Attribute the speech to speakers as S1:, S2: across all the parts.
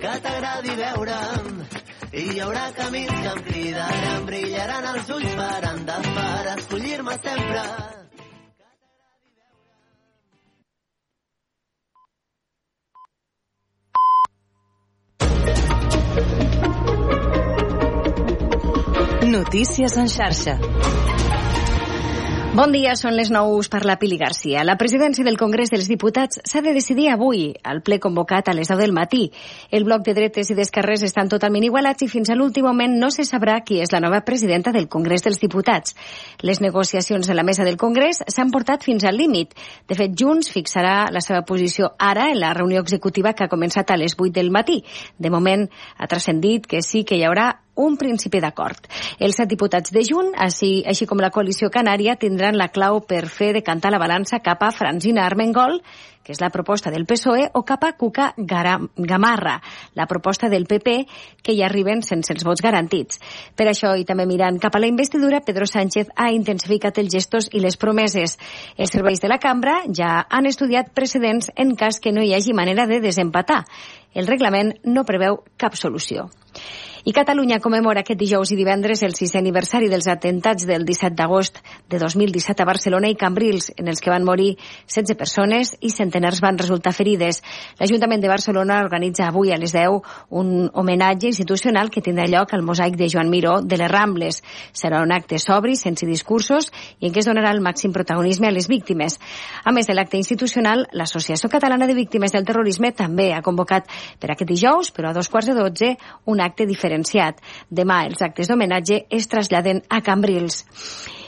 S1: que t'agradi veure'm. I hi haurà camins que em cridaran, brillaran els ulls per endavant per escollir-me sempre.
S2: Notícies en xarxa.
S3: Bon dia, són les 9 per la Pili Garcia. La presidència del Congrés dels Diputats s'ha de decidir avui, al ple convocat a les 10 del matí. El bloc de dretes i d'esquerres estan totalment igualats i fins a l'últim moment no se sabrà qui és la nova presidenta del Congrés dels Diputats. Les negociacions de la mesa del Congrés s'han portat fins al límit. De fet, Junts fixarà la seva posició ara en la reunió executiva que ha començat a les 8 del matí. De moment, ha transcendit que sí que hi haurà un principi d'acord. Els set diputats de Junt, així, així com la coalició canària, tindran la clau per fer decantar la balança cap a Francina Armengol, que és la proposta del PSOE, o cap a Cuca Gamarra, la proposta del PP, que hi arriben sense els vots garantits. Per això, i també mirant cap a la investidura, Pedro Sánchez ha intensificat els gestos i les promeses. Els serveis de la cambra ja han estudiat precedents en cas que no hi hagi manera de desempatar. El reglament no preveu cap solució. I Catalunya commemora aquest dijous i divendres el sisè aniversari dels atemptats del 17 d'agost de 2017 a Barcelona i Cambrils, en els que van morir 16 persones i centenars van resultar ferides. L'Ajuntament de Barcelona organitza avui a les 10 un homenatge institucional que tindrà lloc al mosaic de Joan Miró de les Rambles. Serà un acte sobri, sense discursos i en què es donarà el màxim protagonisme a les víctimes. A més de l'acte institucional, l'Associació Catalana de Víctimes del Terrorisme també ha convocat per aquest dijous, però a dos quarts de dotze, un acte diferenciat. Demà els actes d'homenatge es traslladen a Cambrils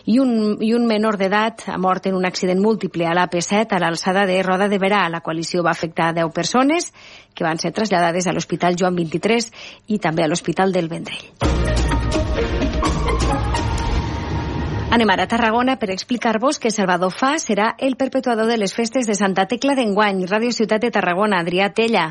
S3: i un, i un menor d'edat ha mort en un accident múltiple a l'AP7 a l'alçada de Roda de Berà. La coalició va afectar 10 persones que van ser traslladades a l'Hospital Joan 23 i també a l'Hospital del Vendrell. Anem ara a Tarragona per explicar-vos que Salvador Fa serà el perpetuador de les festes de Santa Tecla d'enguany. Ràdio Ciutat de Tarragona, Adrià Tella.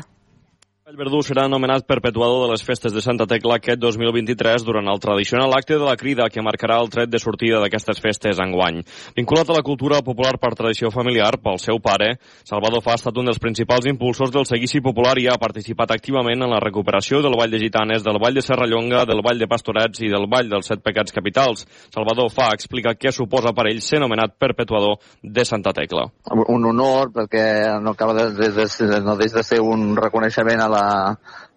S4: El Verdú serà nomenat perpetuador de les festes de Santa Tecla aquest 2023 durant el tradicional acte de la crida que marcarà el tret de sortida d'aquestes festes enguany. Vinculat a la cultura popular per tradició familiar, pel seu pare, Salvador Fa ha estat un dels principals impulsors del seguici popular i ha participat activament en la recuperació del Vall de Gitanes, del Vall de Serrallonga, del Vall de Pastorets i del Vall dels Set Pecats Capitals. Salvador Fa explica què suposa per ell ser nomenat perpetuador de Santa Tecla.
S5: Un honor perquè no acaba de, de, de, no de ser un reconeixement a la,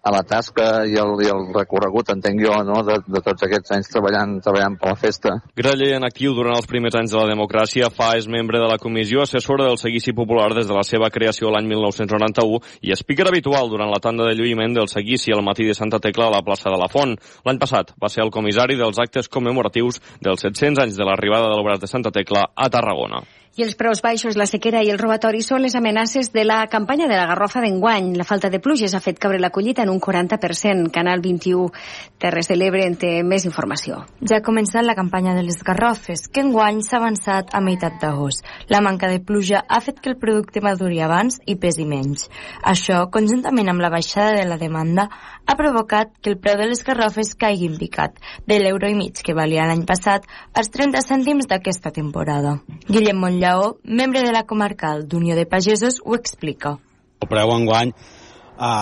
S5: a la tasca i el, i el recorregut, entenc jo, no? de, de tots aquests anys treballant, treballant per la festa.
S4: Graller en actiu durant els primers anys de la democràcia, fa és membre de la comissió assessora del seguici popular des de la seva creació l'any 1991 i speaker habitual durant la tanda de lluïment del seguici al matí de Santa Tecla a la plaça de la Font. L'any passat va ser el comissari dels actes commemoratius dels 700 anys de l'arribada de l'obrat de Santa Tecla a Tarragona.
S3: I els preus baixos, la sequera i el robatori són les amenaces de la campanya de la Garrofa d'enguany. La falta de pluges ha fet caure la collita en un 40%. Canal 21 Terres de l'Ebre en té més informació.
S6: Ja ha començat la campanya de les garrofes, que enguany s'ha avançat a meitat d'agost. La manca de pluja ha fet que el producte maduri abans i pesi menys. Això, conjuntament amb la baixada de la demanda, ha provocat que el preu de les garrofes caigui en picat, de l'euro i mig que valia l'any passat als 30 cèntims d'aquesta temporada. Guillem Montllà Lleó, membre de la comarcal d'Unió de Pagesos, ho explica.
S7: El preu enguany ha,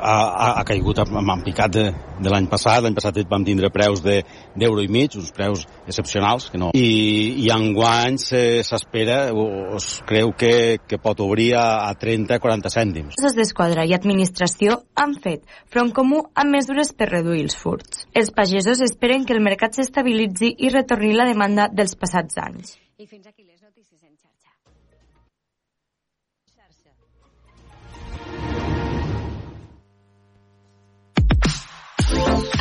S7: ha, ha caigut en picat de, de l'any passat. L'any passat vam tindre preus d'euro de, i mig, uns preus excepcionals. Que no. I, i enguany s'espera, o es creu que, que pot obrir a, a 30-40 cèntims.
S6: Les d'Esquadra i Administració han fet front comú amb mesures per reduir els furts. Els pagesos esperen que el mercat s'estabilitzi i retorni la demanda dels passats anys.
S3: I fins aquí les notícies en xarxa.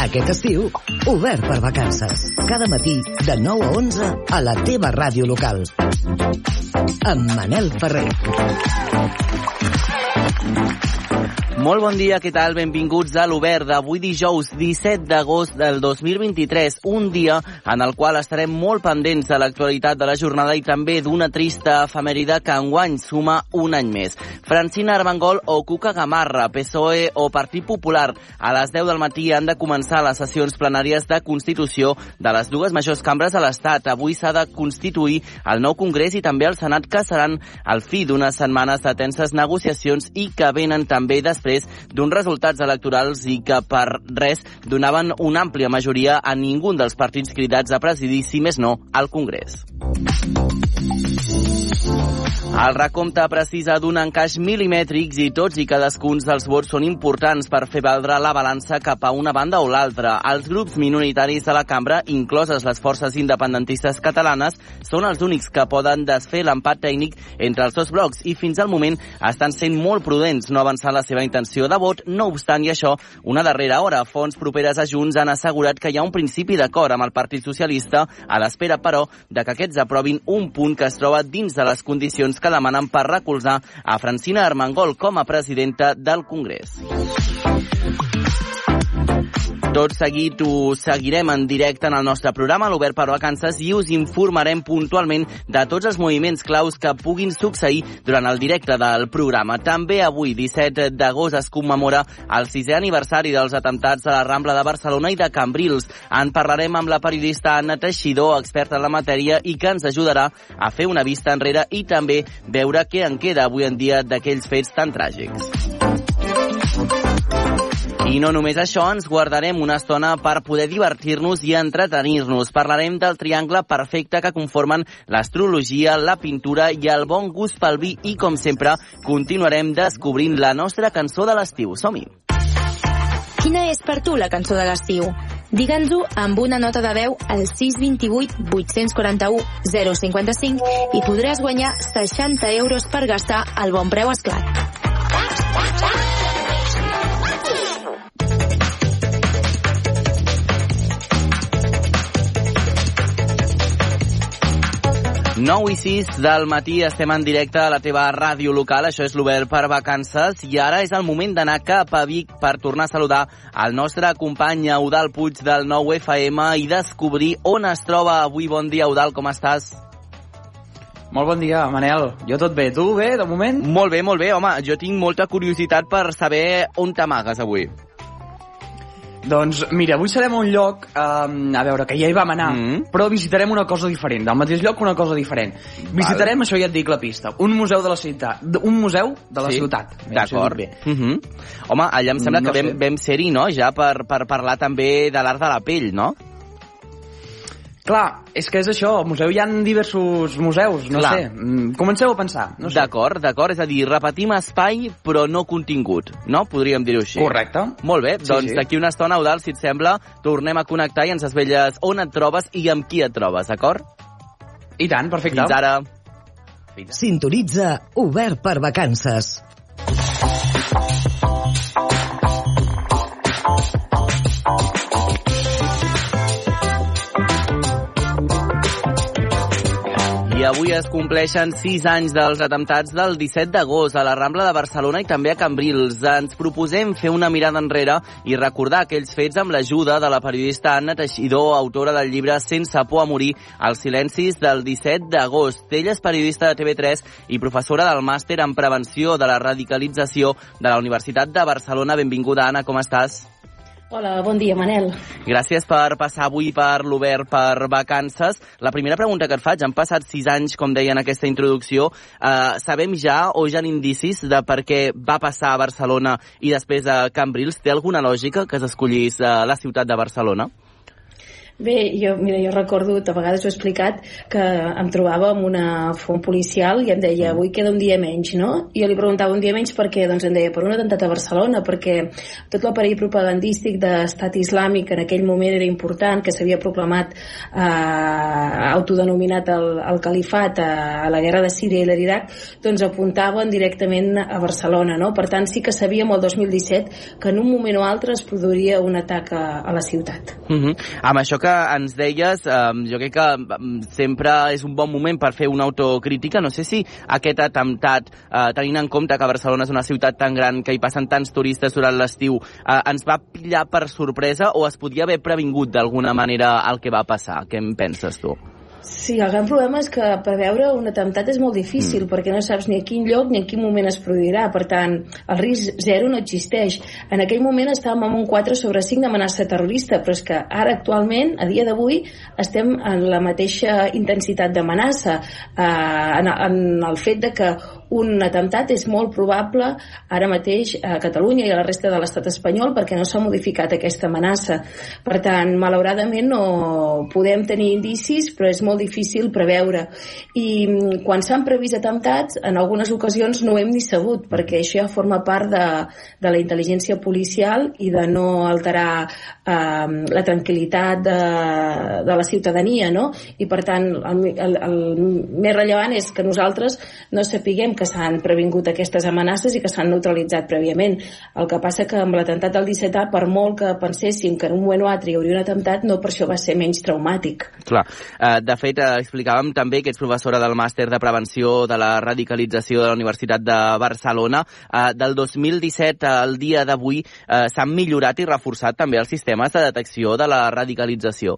S2: Aquest estiu, obert per vacances. Cada matí, de 9 a 11, a la teva ràdio local. Amb Manel Ferrer.
S8: Molt bon dia, què tal? Benvinguts a l'Obert d'avui dijous 17 d'agost del 2023, un dia en el qual estarem molt pendents de l'actualitat de la jornada i també d'una trista efemèride que enguany suma un any més. Francina Armengol o Cuca Gamarra, PSOE o Partit Popular, a les 10 del matí han de començar les sessions plenàries de Constitució de les dues majors cambres a l'Estat. Avui s'ha de constituir el nou Congrés i també el Senat, que seran al fi d'unes setmanes de tenses negociacions i que venen també després després d'uns resultats electorals i que per res donaven una àmplia majoria a ningú dels partits cridats a presidir, si més no, al Congrés. El recompte precisa d'un encaix milimètrics i tots i cadascun dels vots són importants per fer valdre la balança cap a una banda o l'altra. Els grups minoritaris de la cambra, incloses les forces independentistes catalanes, són els únics que poden desfer l'empat tècnic entre els dos blocs i fins al moment estan sent molt prudents no avançant la seva intenció de vot. No obstant i això, una darrera hora, fonts properes a Junts han assegurat que hi ha un principi d'acord amb el Partit Socialista a l'espera, però, de que aquests aprovin un punt que es troba dins de les condicions que demanen per recolzar a Francina Armengol com a presidenta del Congrés. Tot seguit ho seguirem en directe en el nostre programa, l'Obert per Vacances, i us informarem puntualment de tots els moviments claus que puguin succeir durant el directe del programa. També avui, 17 d'agost, es commemora el sisè aniversari dels atemptats a la Rambla de Barcelona i de Cambrils. En parlarem amb la periodista Anna Teixidor, experta en la matèria, i que ens ajudarà a fer una vista enrere i també veure què en queda avui en dia d'aquells fets tan tràgics. I no només això, ens guardarem una estona per poder divertir-nos i entretenir-nos. Parlarem del triangle perfecte que conformen l'astrologia, la pintura i el bon gust pel vi i, com sempre, continuarem descobrint la nostra cançó de l'estiu. Som-hi!
S9: Quina és per tu la cançó de l'estiu? Digue'ns-ho amb una nota de veu al 628 841 055 i podràs guanyar 60 euros per gastar al bon preu esclat.
S8: 9 i 6 del matí estem en directe a la teva ràdio local, això és l'Obert per Vacances, i ara és el moment d'anar cap a Vic per tornar a saludar el nostre company Eudal Puig del 9 FM i descobrir on es troba avui. Bon dia, Eudal, com estàs?
S10: Molt bon dia, Manel. Jo tot bé. Tu bé, de moment?
S8: Molt bé, molt bé. Home, jo tinc molta curiositat per saber on t'amagues avui.
S10: Doncs mira, avui serem a un lloc, um, a veure, que ja hi vam anar, mm -hmm. però visitarem una cosa diferent. Del mateix lloc, una cosa diferent. Val. Visitarem, això ja et dic la pista, un museu de la ciutat. Un museu de la
S8: sí?
S10: ciutat.
S8: D'acord. Mm -hmm. Home, allà em sembla
S10: No
S8: que vam,
S10: sé.
S8: vam ser-hi, no?, ja per, per parlar també de l'art de la pell, no?
S10: Clar, és que és això, al museu hi ha diversos museus, no
S8: Clar.
S10: sé. Mm, Comenceu a pensar, no sé.
S8: D'acord, d'acord, és a dir, repetim espai però no contingut, no? Podríem dir-ho així.
S10: Correcte.
S8: Molt bé,
S10: Sí,
S8: doncs
S10: sí.
S8: d'aquí una estona, Eudal, si et sembla, tornem a connectar i ens desvelles on et trobes i amb qui et trobes, d'acord?
S10: I tant, perfecte.
S8: Fins ara.
S2: Sintonitza Obert per Vacances.
S8: Avui es compleixen 6 anys dels atemptats del 17 d'agost a la Rambla de Barcelona i també a Cambrils. Ens proposem fer una mirada enrere i recordar aquells fets amb l'ajuda de la periodista Anna Teixidor, autora del llibre Sense por a morir, els silencis del 17 d'agost. Ella és periodista de TV3 i professora del màster en prevenció de la radicalització de la Universitat de Barcelona. Benvinguda, Anna, com estàs?
S11: Hola, bon dia, Manel.
S8: Gràcies per passar avui per l'Obert per vacances. La primera pregunta que et faig, han passat sis anys, com deia en aquesta introducció, eh, sabem ja o ja indicis de per què va passar a Barcelona i després a Cambrils? Té alguna lògica que s'escollís eh, la ciutat de Barcelona?
S11: Bé, jo, mira, jo recordo, a vegades ho he explicat, que em trobava amb una font policial i em deia, avui queda un dia menys, no? I jo li preguntava un dia menys per què? Doncs em deia, per un atemptat a Barcelona, perquè tot l'aparell propagandístic d'estat islàmic en aquell moment era important, que s'havia proclamat eh, autodenominat el, el califat a, a la guerra de Síria i l'Iraq, doncs apuntaven directament a Barcelona, no? Per tant, sí que sabíem el 2017 que en un moment o altre es produiria un atac a, a la ciutat.
S8: Uh -huh. Amb això que ens deies, eh, jo crec que sempre és un bon moment per fer una autocrítica. No sé si aquest atemptat, eh, tenint en compte que Barcelona és una ciutat tan gran, que hi passen tants turistes durant l'estiu, eh, ens va pillar per sorpresa o es podia haver previngut d'alguna manera el que va passar? Què en penses tu?
S11: Sí, el gran problema és que preveure un atemptat és molt difícil, mm. perquè no saps ni a quin lloc ni en quin moment es produirà. Per tant, el risc zero no existeix. En aquell moment estàvem amb un 4 sobre 5 d'amenaça terrorista, però és que ara actualment, a dia d'avui, estem en la mateixa intensitat d'amenaça, eh, en, en el fet de que un atemptat és molt probable ara mateix a Catalunya i a la resta de l'estat espanyol perquè no s'ha modificat aquesta amenaça. Per tant, malauradament no podem tenir indicis, però és molt difícil preveure. I mm, quan s'han previst atemptats, en algunes ocasions no hem ni sabut, perquè això ja forma part de, de la intel·ligència policial i de no alterar eh, la tranquil·litat de, de la ciutadania, no? I per tant, el, el, el més rellevant és que nosaltres no sapiguem que s'han previngut aquestes amenaces i que s'han neutralitzat prèviament. El que passa que amb l'atemptat del 17A, per molt que penséssim que en un moment o altre hi hauria un atemptat, no per això va ser menys traumàtic.
S8: Clar. Uh, de fet, uh, explicàvem també que ets professora del màster de prevenció de la radicalització de la Universitat de Barcelona. Uh, del 2017 al dia d'avui s'han millorat i reforçat també els sistemes de detecció de la radicalització.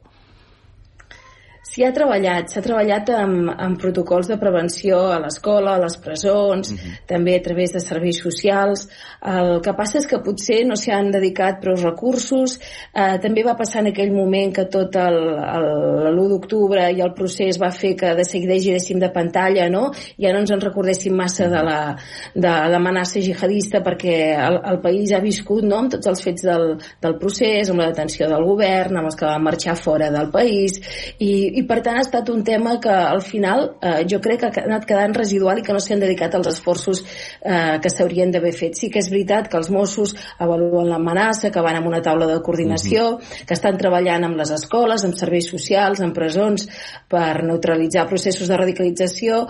S11: S'hi ha treballat, s'ha treballat amb, amb protocols de prevenció a l'escola, a les presons, uh
S8: Mhm.
S11: -huh. també a través de serveis socials. El que passa és que potser no s'hi han dedicat prou recursos. Eh, també va passar en aquell moment que tot l'1 d'octubre i el procés va fer que de seguida giréssim de pantalla, no? Ja no ens en recordéssim massa de la de l'amenaça jihadista perquè el, el país ha viscut no? amb tots els fets del, del procés, amb la detenció del govern, amb els que van marxar fora del país i, i per tant ha estat un tema que al final eh, jo crec que ha anat quedant residual i que no s'hi han dedicat els esforços eh, que s'haurien d'haver fet. Sí que és veritat que els Mossos avaluen l'amenaça, que van amb una taula de coordinació, que estan treballant amb les escoles, amb serveis socials, amb presons, per neutralitzar processos de radicalització.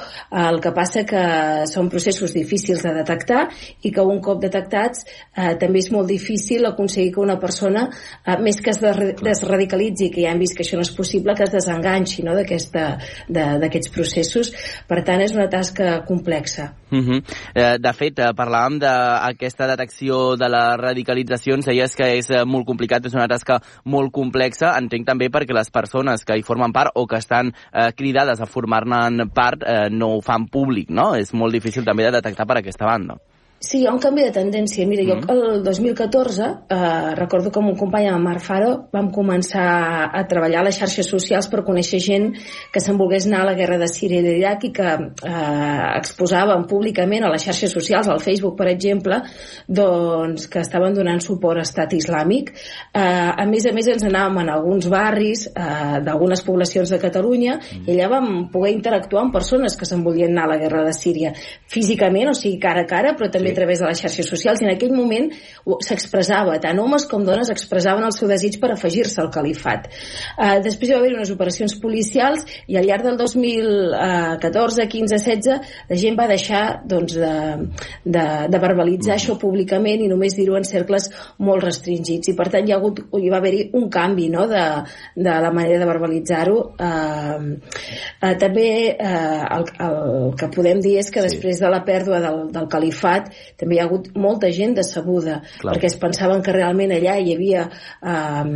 S11: El que passa que són processos difícils de detectar i que un cop detectats eh, també és molt difícil aconseguir que una persona, eh, més que es desradicalitzi, que ja hem vist que això no és possible, que es desenganxi no, d'aquests processos. Per tant, és una tasca complexa.
S8: Uh -huh. eh, de fet, eh, parlàvem d'aquesta detecció de la radicalització, ens deies que és eh, molt complicat, és una tasca molt complexa, entenc també perquè les persones que hi formen part o que estan eh, cridades a formar-ne part eh, no ho fan públic, no? És molt difícil també de detectar per aquesta banda.
S11: Sí, hi ha un canvi de tendència. Mira, jo el 2014 eh, recordo que amb un company, amb Marc Faro, vam començar a treballar a les xarxes socials per conèixer gent que se'n volgués anar a la guerra de Síria i d'Iraq i que eh, exposaven públicament a les xarxes socials, al Facebook, per exemple, doncs, que estaven donant suport a estat islàmic. Eh, a més a més, ens anàvem en alguns barris eh, d'algunes poblacions de Catalunya i allà vam poder interactuar amb persones que se'n volien anar a la guerra de Síria físicament, o sigui, cara a cara, però també sí. a través de les xarxes socials i en aquell moment s'expressava, tant homes com dones expressaven el seu desig per afegir-se al califat. Uh, després va haver unes operacions policials i al llarg del 2014, 15, 16 la gent va deixar doncs, de, de, de verbalitzar això públicament i només dir-ho en cercles molt restringits i per tant hi, ha hagut, hi va haver-hi un canvi no? de, de la manera de verbalitzar-ho uh, uh, també uh, el, el que podem dir és que sí. després de la pèrdua del, del califat també hi ha hagut molta gent decebuda Clar. perquè es pensaven que realment allà hi havia eh,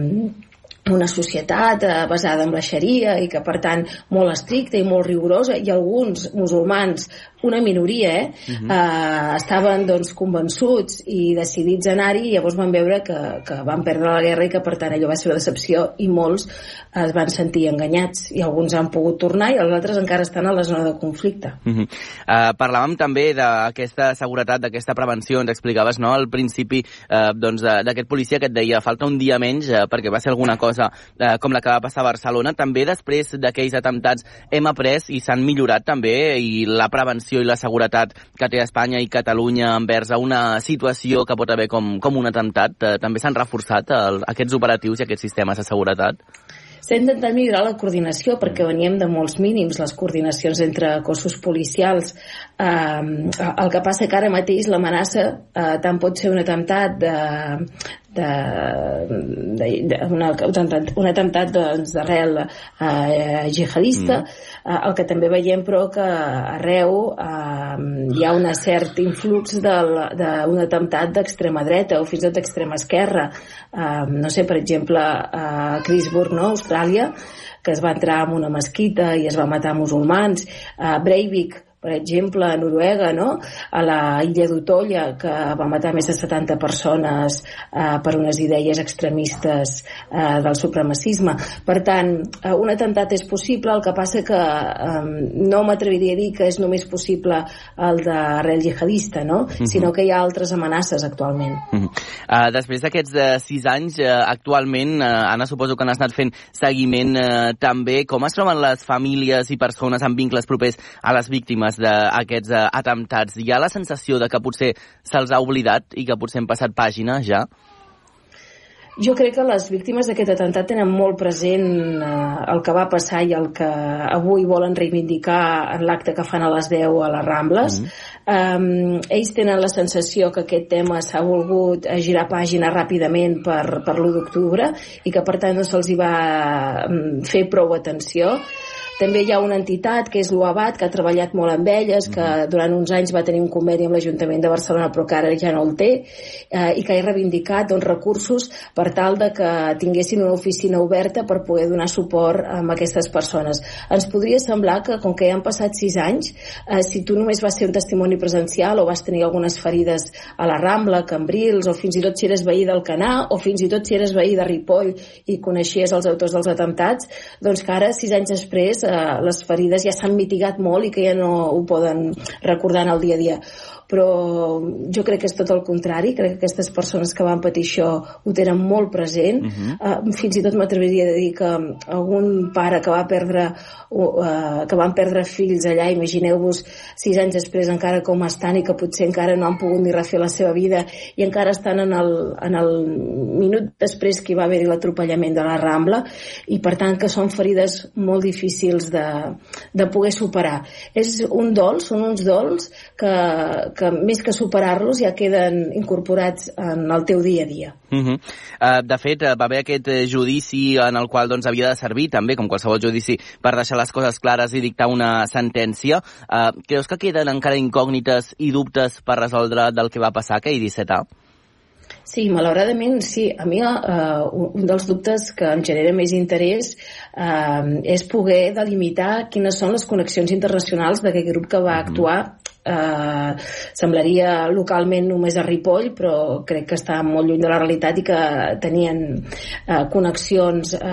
S11: una societat eh, basada en la xaria i que per tant molt estricta i molt rigorosa i alguns musulmans una minoria, eh, uh -huh. eh estaven doncs convençuts i decidits a anar-hi i llavors van veure que, que van perdre la guerra i que per tant allò va ser una decepció i molts es van sentir enganyats i alguns han pogut tornar i els altres encara estan a la zona de conflicte.
S8: Uh -huh. uh, parlàvem també d'aquesta seguretat, d'aquesta prevenció, ens explicaves no, al principi uh, doncs, d'aquest policia que et deia falta un dia menys uh, perquè va ser alguna cosa uh, com la que va passar a Barcelona. També després d'aquells atemptats hem après i s'han millorat també i la prevenció i la seguretat que té Espanya i Catalunya envers a una situació que pot haver com, com un atemptat. Eh, també s'han reforçat el, aquests operatius i aquests sistemes de seguretat?
S11: S'ha intentat millorar la coordinació perquè veníem de molts mínims, les coordinacions entre cossos policials. Eh, el que passa que ara mateix l'amenaça eh, tant pot ser un atemptat de, de, de, de una, un atemptat doncs, d'arrel eh, jihadista mm. eh, el que també veiem però que arreu eh, hi ha un cert influx d'un atemptat d'extrema dreta o fins i tot d'extrema esquerra eh, no sé, per exemple a Crisburg, no? Austràlia que es va entrar en una mesquita i es va matar musulmans. Uh, Breivik, per exemple, a Noruega, no? a la illa d'Utolla, que va matar més de 70 persones eh, per unes idees extremistes eh, del supremacisme. Per tant, eh, un atemptat és possible, el que passa que eh, no m'atreviria a dir que és només possible el d'arrel jihadista, no? Uh
S8: Mhm.
S11: -huh. sinó que hi ha altres amenaces actualment.
S8: Uh -huh. uh, després d'aquests uh, sis anys, uh, actualment, uh, Anna, suposo que han estat fent seguiment uh, també. Com es troben les famílies i persones amb vincles propers a les víctimes d'aquests uh, atemptats? Hi ha la sensació de que potser se'ls ha oblidat i que potser hem passat pàgina ja?
S11: Jo crec que les víctimes d'aquest atemptat tenen molt present eh, el que va passar i el que avui volen reivindicar en l'acte que fan a les 10 a les Rambles. Mm um, ells tenen la sensació que aquest tema s'ha volgut eh, girar pàgina ràpidament per, per l'1 d'octubre i que per tant no se'ls hi va fer prou atenció. També hi ha una entitat que és l'UABAT, que ha treballat molt amb elles, que durant uns anys va tenir un conveni amb l'Ajuntament de Barcelona, però que ara ja no el té, eh, i que ha reivindicat doncs, recursos per tal de que tinguessin una oficina oberta per poder donar suport a aquestes persones. Ens podria semblar que, com que ja han passat sis anys, eh, si tu només vas ser un testimoni presencial o vas tenir algunes ferides a la Rambla, Cambrils, o fins i tot si eres veí del Canà, o fins i tot si eres veí de Ripoll i coneixies els autors dels atemptats, doncs que ara, sis anys després, eh, les ferides ja s'han mitigat molt i que ja no ho poden recordar en el dia a dia però jo crec que és tot el contrari crec que aquestes persones que van patir això ho tenen molt present uh -huh. uh, fins i tot m'atreviria a dir que algun pare que va perdre uh, que van perdre fills allà imagineu-vos sis anys després encara com estan i que potser encara no han pogut ni refer la seva vida i encara estan en el, en el minut després que hi va haver l'atropellament de la Rambla i per tant que són ferides molt difícils de, de poder superar és un dol, són uns dols que, que més que superar-los ja queden incorporats en el teu dia a dia.
S8: Uh -huh. uh, de fet, uh, va haver aquest uh, judici en el qual doncs, havia de servir també, com qualsevol judici, per deixar les coses clares i dictar una sentència. Uh, creus que queden encara incògnites i dubtes per resoldre del que va passar aquell 17A?
S11: Sí, malauradament sí. A mi uh, un dels dubtes que em genera més interès uh, és poder delimitar quines són les connexions internacionals d'aquest grup que va actuar eh, semblaria localment només a Ripoll però crec que està molt lluny de la realitat i que tenien eh, connexions eh,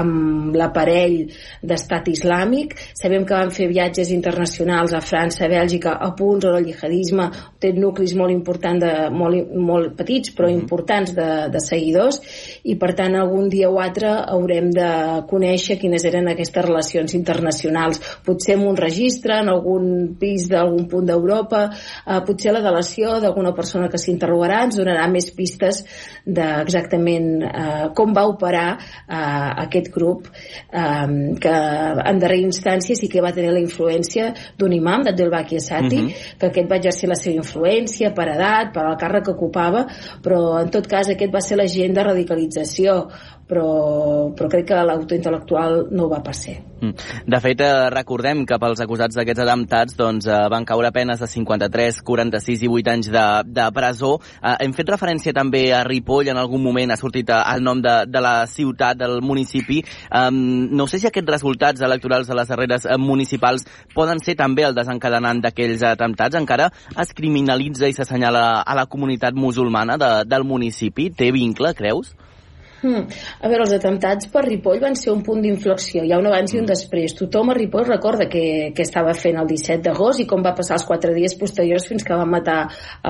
S11: amb l'aparell d'estat islàmic. Sabem que van fer viatges internacionals a França, a Bèlgica, a punts on el jihadisme té nuclis molt importants de, molt, molt petits però importants de, de seguidors i per tant algun dia o altre haurem de conèixer quines eren aquestes relacions internacionals. Potser en un registre, en algun pis d'algun punt d'Europa, eh, potser la delació d'alguna persona que s'interrogarà ens donarà més pistes d'exactament eh, com va operar eh, aquest grup eh, que en darrera instància sí que va tenir la influència d'un imam, d'Abdelbaki Assati, uh -huh. que aquest va exercir la seva influència per edat, per al càrrec que ocupava, però en tot cas aquest va ser l'agent de radicalització però, però crec que l'autor intel·lectual no va pas ser.
S8: De fet, eh, recordem que pels acusats d'aquests atemptats doncs, eh, van caure penes de 53, 46 i 8 anys de, de presó. Eh, hem fet referència també a Ripoll, en algun moment ha sortit el nom de, de la ciutat, del municipi. No sé si aquests resultats electorals de les darreres municipals poden ser també el desencadenant d'aquells atemptats. Encara es criminalitza i s'assenyala a la comunitat musulmana de, del municipi. Té vincle, creus?
S11: Hmm. A veure, els atemptats per Ripoll van ser un punt d'inflexió. Hi ha un abans i un després. Tothom a Ripoll recorda què, què estava fent el 17 d'agost i com va passar els quatre dies posteriors fins que van matar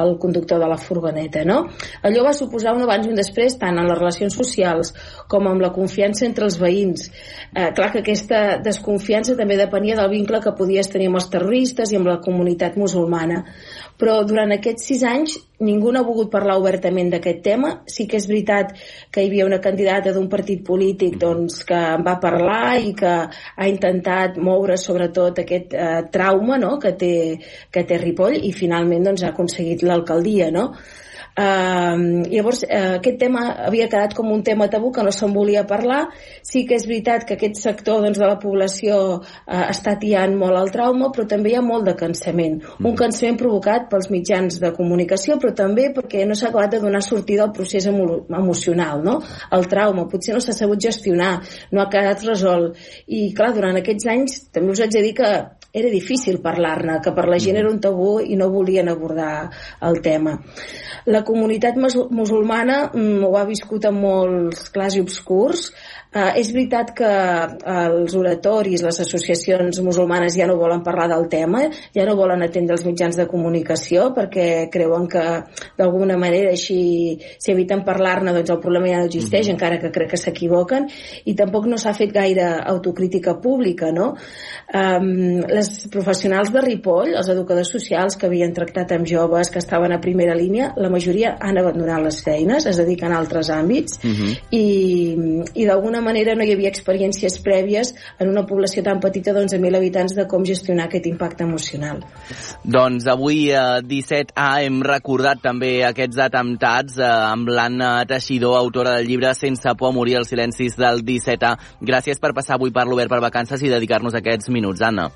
S11: el conductor de la furgoneta, no? Allò va suposar un abans i un després tant en les relacions socials com amb la confiança entre els veïns. Eh, clar que aquesta desconfiança també depenia del vincle que podies tenir amb els terroristes i amb la comunitat musulmana però durant aquests sis anys ningú no ha volgut parlar obertament d'aquest tema. Sí que és veritat que hi havia una candidata d'un partit polític doncs, que en va parlar i que ha intentat moure sobretot aquest eh, trauma no? que, té, que té Ripoll i finalment doncs, ha aconseguit l'alcaldia. No? Uh, llavors, uh, aquest tema havia quedat com un tema tabú que no se'n volia parlar. Sí que és veritat que aquest sector doncs, de la població uh, està tiant molt el trauma, però també hi ha molt de cansament. Mm. Un cansament provocat pels mitjans de comunicació, però també perquè no s'ha acabat de donar sortida al procés emo emocional, no? El trauma, potser no s'ha sabut gestionar, no ha quedat resolt. I, clar, durant aquests anys també us haig de dir que era difícil parlar-ne, que per la gent era un tabú i no volien abordar el tema. La comunitat musulmana mm, ho ha viscut en molts clars i obscurs, Uh, és veritat que uh, els oratoris, les associacions musulmanes ja no volen parlar del tema, ja no volen atendre els mitjans de comunicació perquè creuen que d'alguna manera així si eviten parlar-ne doncs el problema ja no existeix, mm -hmm. encara que crec que s'equivoquen, i tampoc no s'ha fet gaire autocrítica pública, no? Um, les professionals de Ripoll, els educadors socials que havien tractat amb joves que estaven a primera línia, la majoria han abandonat les feines, es dediquen a altres àmbits, mm -hmm. i, i d'alguna alguna manera no hi havia experiències prèvies en una població tan petita d'11.000 habitants de com gestionar aquest impacte emocional.
S8: Doncs avui a 17A hem recordat també aquests atemptats eh, amb l'Anna Teixidor, autora del llibre Sense por a morir els silencis del 17A. Gràcies per passar avui per l'Obert per Vacances i dedicar-nos aquests minuts, Anna.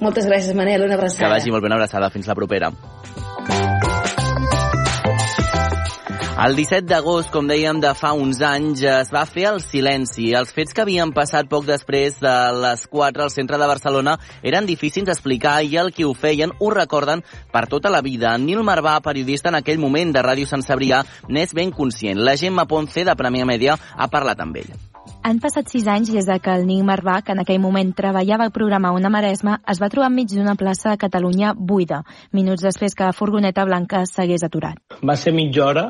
S11: Moltes gràcies, Manel. Una abraçada.
S8: Que vagi molt ben abraçada. Fins la propera. El 17 d'agost, com dèiem, de fa uns anys, es va fer el silenci. Els fets que havien passat poc després de les 4 al centre de Barcelona eren difícils d'explicar i el que ho feien ho recorden per tota la vida. Nil Marvà, periodista en aquell moment de Ràdio Sant Cebrià, n'és ben conscient. La Gemma Ponce, de Premià Mèdia, ha parlat amb ell.
S12: Han passat sis anys des que el Ning Marvà, que en aquell moment treballava al programa Una Maresma, es va trobar enmig d'una plaça de Catalunya buida, minuts després que la furgoneta blanca s'hagués aturat.
S13: Va ser mitja hora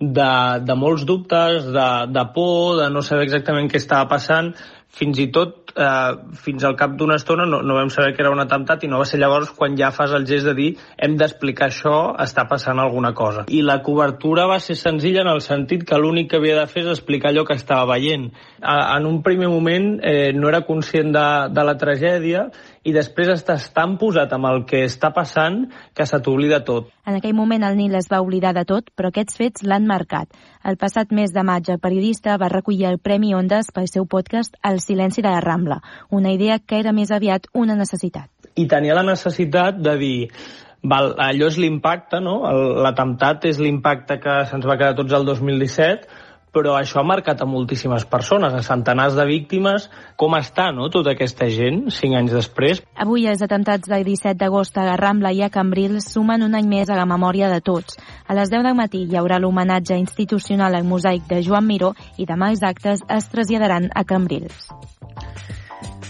S13: de, de molts dubtes, de, de por, de no saber exactament què estava passant, fins i tot eh, fins al cap d'una estona no, no vam saber que era un atemptat i no va ser llavors quan ja fas el gest de dir hem d'explicar això, està passant alguna cosa. I la cobertura va ser senzilla en el sentit que l'únic que havia de fer és explicar allò que estava veient. A, en un primer moment eh, no era conscient de, de la tragèdia i després estàs tan posat amb el que està passant que se t'oblida tot.
S12: En aquell moment el Nil es va oblidar de tot, però aquests fets l'han marcat. El passat mes de maig el periodista va recollir el Premi Ondas pel seu podcast El silenci de la Rambla, una idea que era més aviat una necessitat.
S13: I tenia la necessitat de dir val, allò és l'impacte, no? L'atemptat és l'impacte que se'ns va quedar tots el 2017, però això ha marcat a moltíssimes persones, a centenars de víctimes. Com està no, tota aquesta gent cinc anys després?
S12: Avui els atemptats del 17 d'agost a la Rambla i a Cambrils sumen un any més a la memòria de tots. A les 10 del matí hi haurà l'homenatge institucional al mosaic de Joan Miró i demà els actes es traslladaran a Cambrils.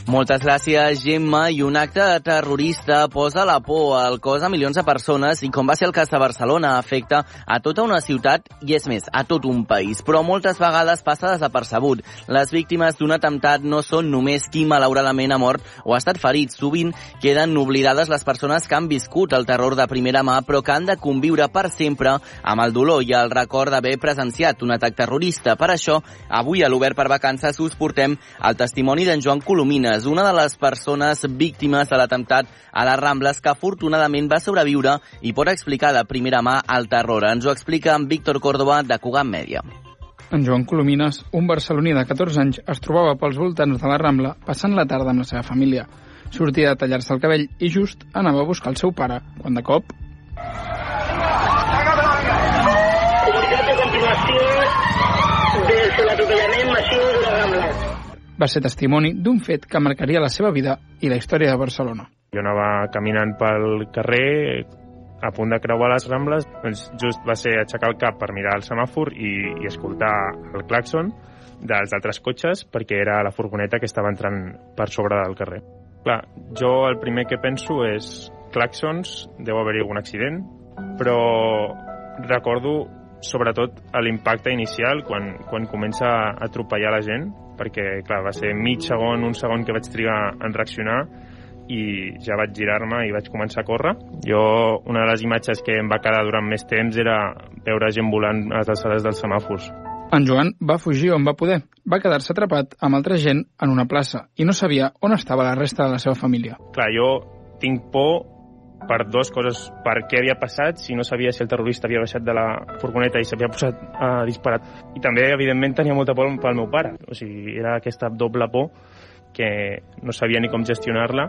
S8: Moltes gràcies, Gemma. I un acte terrorista posa la por al cos a milions de persones i, com va ser el cas de Barcelona, afecta a tota una ciutat i, és més, a tot un país. Però moltes vegades passa desapercebut. Les víctimes d'un atemptat no són només qui malauradament ha mort o ha estat ferit. Sovint queden oblidades les persones que han viscut el terror de primera mà però que han de conviure per sempre amb el dolor i el record d'haver presenciat un atac terrorista. Per això, avui a l'Obert per Vacances us portem el testimoni d'en Joan Colomina, Rambles, una de les persones víctimes de l'atemptat a les Rambles que afortunadament va sobreviure i pot explicar de primera mà el terror. Ens ho explica en Víctor Córdoba de Cugat Mèdia.
S14: En Joan Colomines, un barceloní de 14 anys, es trobava pels voltants de la Rambla passant la tarda amb la seva família. Sortia de tallar-se el cabell i just anava a buscar el seu pare, quan de cop...
S15: Comunitat de continuació de l'atropellament
S14: va ser testimoni d'un fet que marcaria la seva vida i la història de Barcelona.
S16: Jo anava caminant pel carrer a punt de creuar les Rambles, doncs just va ser aixecar el cap per mirar el semàfor i, i escoltar el claxon dels altres cotxes perquè era la furgoneta que estava entrant per sobre del carrer. Clar, jo el primer que penso és claxons, deu haver-hi algun accident, però recordo sobretot l'impacte inicial quan, quan comença a atropellar la gent perquè, clar, va ser mig segon, un segon que vaig trigar en reaccionar i ja vaig girar-me i vaig començar a córrer. Jo, una de les imatges que em va quedar durant més temps era veure gent volant a les alçades dels semàfors.
S14: En Joan va fugir on va poder. Va quedar-se atrapat amb altra gent en una plaça i no sabia on estava la resta de la seva família.
S16: Clar, jo tinc por per dues coses, per què havia passat, si no sabia si el terrorista havia baixat de la furgoneta i s'havia posat a uh, disparar. I també, evidentment, tenia molta por pel meu pare. O sigui, era aquesta doble por que no sabia ni com gestionar-la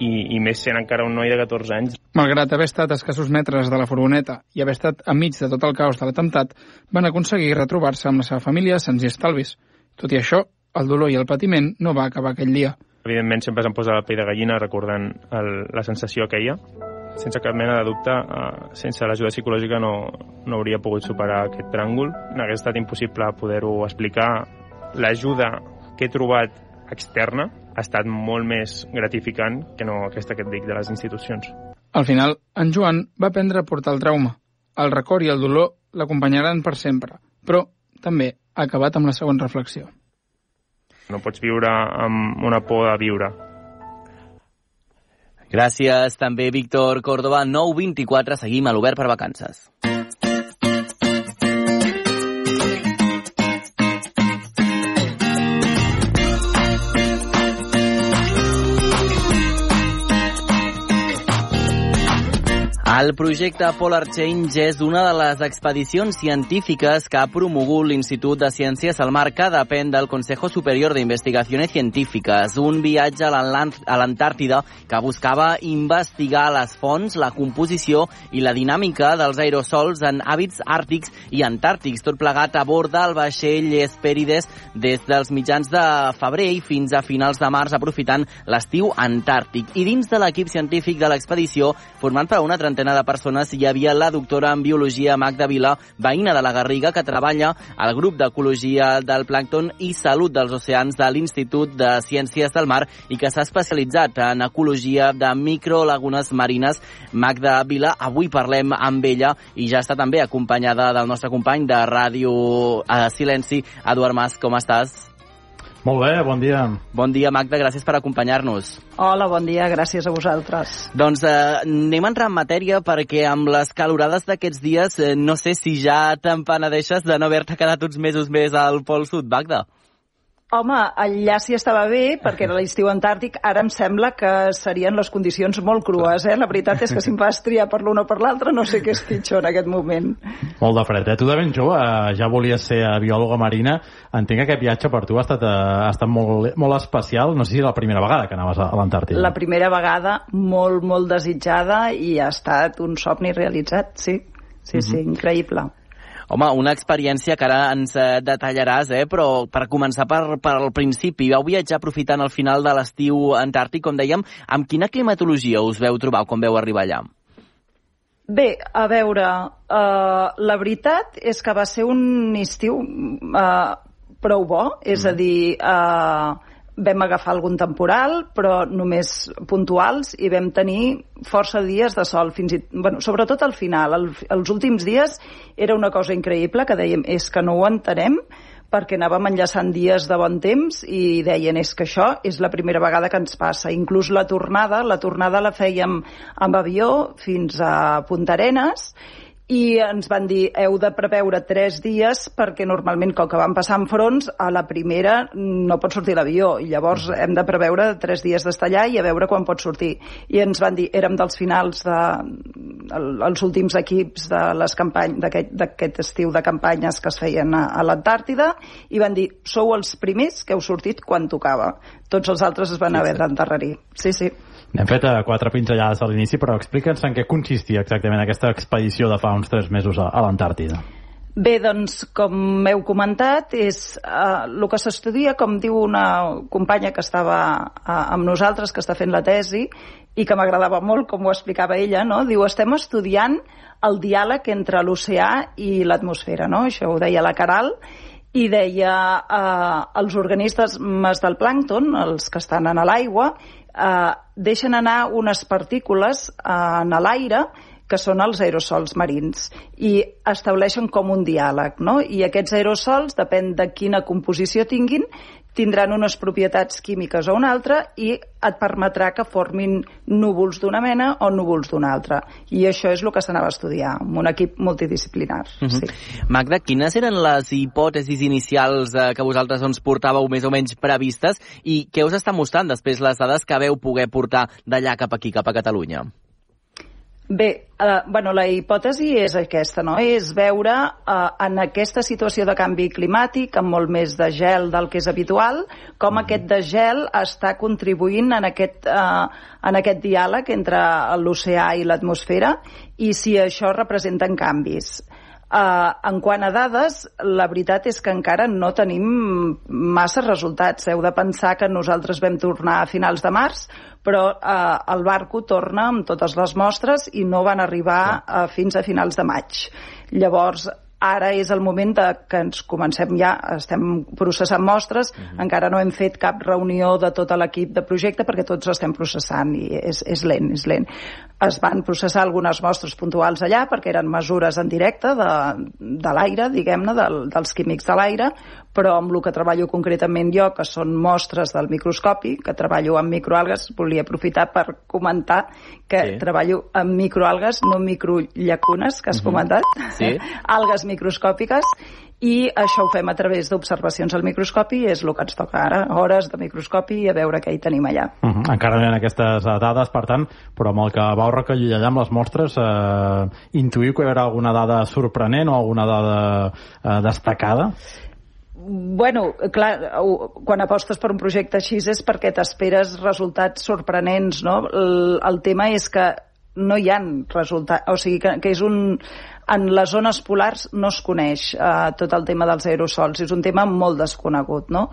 S16: i, i més sent encara un noi de 14 anys.
S14: Malgrat haver estat a escassos metres de la furgoneta i haver estat enmig de tot el caos de l'atemptat, van aconseguir retrobar-se amb la seva família sense estalvis. Tot i això, el dolor i el patiment no va acabar aquell dia.
S16: Evidentment sempre se'm posa la pell de gallina recordant el, la sensació aquella. Sense cap mena de dubte, eh, sense l'ajuda psicològica no, no hauria pogut superar aquest tràngol. Hauria estat impossible poder-ho explicar. L'ajuda que he trobat externa ha estat molt més gratificant que no aquesta que et dic de les institucions.
S14: Al final, en Joan va aprendre a portar el trauma. El record i el dolor l'acompanyaran per sempre, però també ha acabat amb la següent reflexió.
S16: No pots viure amb una por de viure.
S8: Gràcies també, Víctor Córdoba. 9.24, seguim a l'Obert per Vacances. El projecte Polar Change és una de les expedicions científiques que ha promogut l'Institut de Ciències al Mar que depèn del Consejo Superior de Investigaciones Científiques, un viatge a l'Antàrtida que buscava investigar les fonts, la composició i la dinàmica dels aerosols en hàbits àrtics i antàrtics, tot plegat a bord del vaixell Hesperides des dels mitjans de febrer i fins a finals de març, aprofitant l'estiu antàrtic. I dins de l'equip científic de l'expedició, formant per una trentena de persones hi havia la doctora en Biologia Magda Vila, veïna de la Garriga, que treballa al grup d'Ecologia del Plàncton i Salut dels Oceans de l'Institut de Ciències del Mar i que s'ha especialitzat en ecologia de microlagunes marines. Magda Vila, avui parlem amb ella i ja està també acompanyada del nostre company de Ràdio a Silenci, Eduard Mas. Com estàs?
S17: Molt bé, bon dia.
S8: Bon dia, Magda, gràcies per acompanyar-nos.
S18: Hola, bon dia, gràcies a vosaltres.
S8: Doncs eh, anem a entrar en matèria perquè amb les calorades d'aquests dies eh, no sé si ja te'n penedeixes de no haver-te quedat uns mesos més al Pol Sud, Magda.
S18: Home, allà sí estava bé, perquè era l'estiu antàrtic. Ara em sembla que serien les condicions molt crues, eh? La veritat és que si em vas triar per l'un o per l'altre, no sé què és pitjor en aquest moment.
S17: Molt de fred, eh? Tu de ben jove eh, ja volies ser biòloga marina. Entenc que aquest viatge per tu ha estat, eh, ha estat molt, molt especial. No sé si la primera vegada que anaves a, a l'Antàrtida.
S18: La primera vegada, molt, molt desitjada i ha estat un somni realitzat, sí. Sí, mm -hmm. sí, increïble.
S8: Home, una experiència que ara ens eh, detallaràs, eh? però per començar per, per al principi, vau viatjar aprofitant el final de l'estiu antàrtic, com dèiem, amb quina climatologia us veu trobar quan veu arribar allà?
S18: Bé, a veure, uh, la veritat és que va ser un estiu uh, prou bo, és mm. a dir, uh, vam agafar algun temporal, però només puntuals, i vam tenir força dies de sol, fins i, bueno, sobretot al final. El, els últims dies era una cosa increïble, que dèiem, és que no ho entenem, perquè anàvem enllaçant dies de bon temps i deien és que això és la primera vegada que ens passa. Inclús la tornada, la tornada la fèiem amb avió fins a Punta Arenes i ens van dir heu de preveure tres dies perquè normalment com que van passar en fronts a la primera no pot sortir l'avió. I llavors hem de preveure tres dies d'estar allà i a veure quan pot sortir. I ens van dir, érem dels finals de el, els últims equips de les d'aquest estiu de campanyes que es feien a, a l'Antàrtida i van dir, sou els primers que heu sortit quan tocava. Tots els altres es van haver d'enterrar-hi. Sí, sí
S17: hem fet uh, quatre pinzellades a l'inici, però explica'ns en què consistia exactament aquesta expedició de fa uns tres mesos a, a l'Antàrtida.
S18: Bé, doncs, com heu comentat, és uh, el que s'estudia, com diu una companya que estava uh, amb nosaltres, que està fent la tesi, i que m'agradava molt com ho explicava ella, no? diu, estem estudiant el diàleg entre l'oceà i l'atmosfera, no? això ho deia la Caral, i deia eh, els organismes del plàncton, els que estan en l'aigua, eh, deixen anar unes partícules eh, en l'aire que són els aerosols marins i estableixen com un diàleg, no? I aquests aerosols, depèn de quina composició tinguin, tindran unes propietats químiques o una altra i et permetrà que formin núvols d'una mena o núvols d'una altra. I això és el que s'anava a estudiar, amb un equip multidisciplinar. Uh -huh. sí.
S8: Magda, quines eren les hipòtesis inicials eh, que vosaltres ens portàveu més o menys previstes i què us està mostrant després les dades que veu poder portar d'allà cap aquí, cap a Catalunya?
S18: Bé, eh, bueno, la hipòtesi és aquesta, no? És veure eh, en aquesta situació de canvi climàtic, amb molt més de gel del que és habitual, com mm. aquest de gel està contribuint en aquest, eh, en aquest diàleg entre l'oceà i l'atmosfera i si això representen canvis. Uh, en quant a dades, la veritat és que encara no tenim massa resultats. Heu de pensar que nosaltres vam tornar a finals de març, però uh, el barco torna amb totes les mostres i no van arribar uh, fins a finals de maig. Llavors, ara és el moment de que ens comencem ja, estem processant mostres, uh -huh. encara no hem fet cap reunió de tot l'equip de projecte perquè tots estem processant i és, és lent, és lent. Es van processar algunes mostres puntuals allà perquè eren mesures en directe de, de l'aire, diguem-ne, del, dels químics de l'aire, però amb el que treballo concretament jo, que són mostres del microscopi, que treballo amb microalgues, volia aprofitar per comentar que sí. treballo amb microalgues, no microllacunes, que has uh -huh. comentat,
S8: Sí.
S18: algues microscòpiques, i això ho fem a través d'observacions al microscopi és el que ens toca ara, hores de microscopi i a veure què hi tenim allà.
S17: Uh -huh. Encara no hi ha aquestes dades, per tant, però amb el que vau recollir allà amb les mostres, eh, intuïu que hi haurà alguna dada sorprenent o alguna dada eh, destacada?
S18: Bueno, clar, quan apostes per un projecte així és perquè t'esperes resultats sorprenents, no? El, el tema és que no hi han resultats, o sigui que, que és un... En les zones polars no es coneix eh, tot el tema dels aerosols, és un tema molt desconegut, no?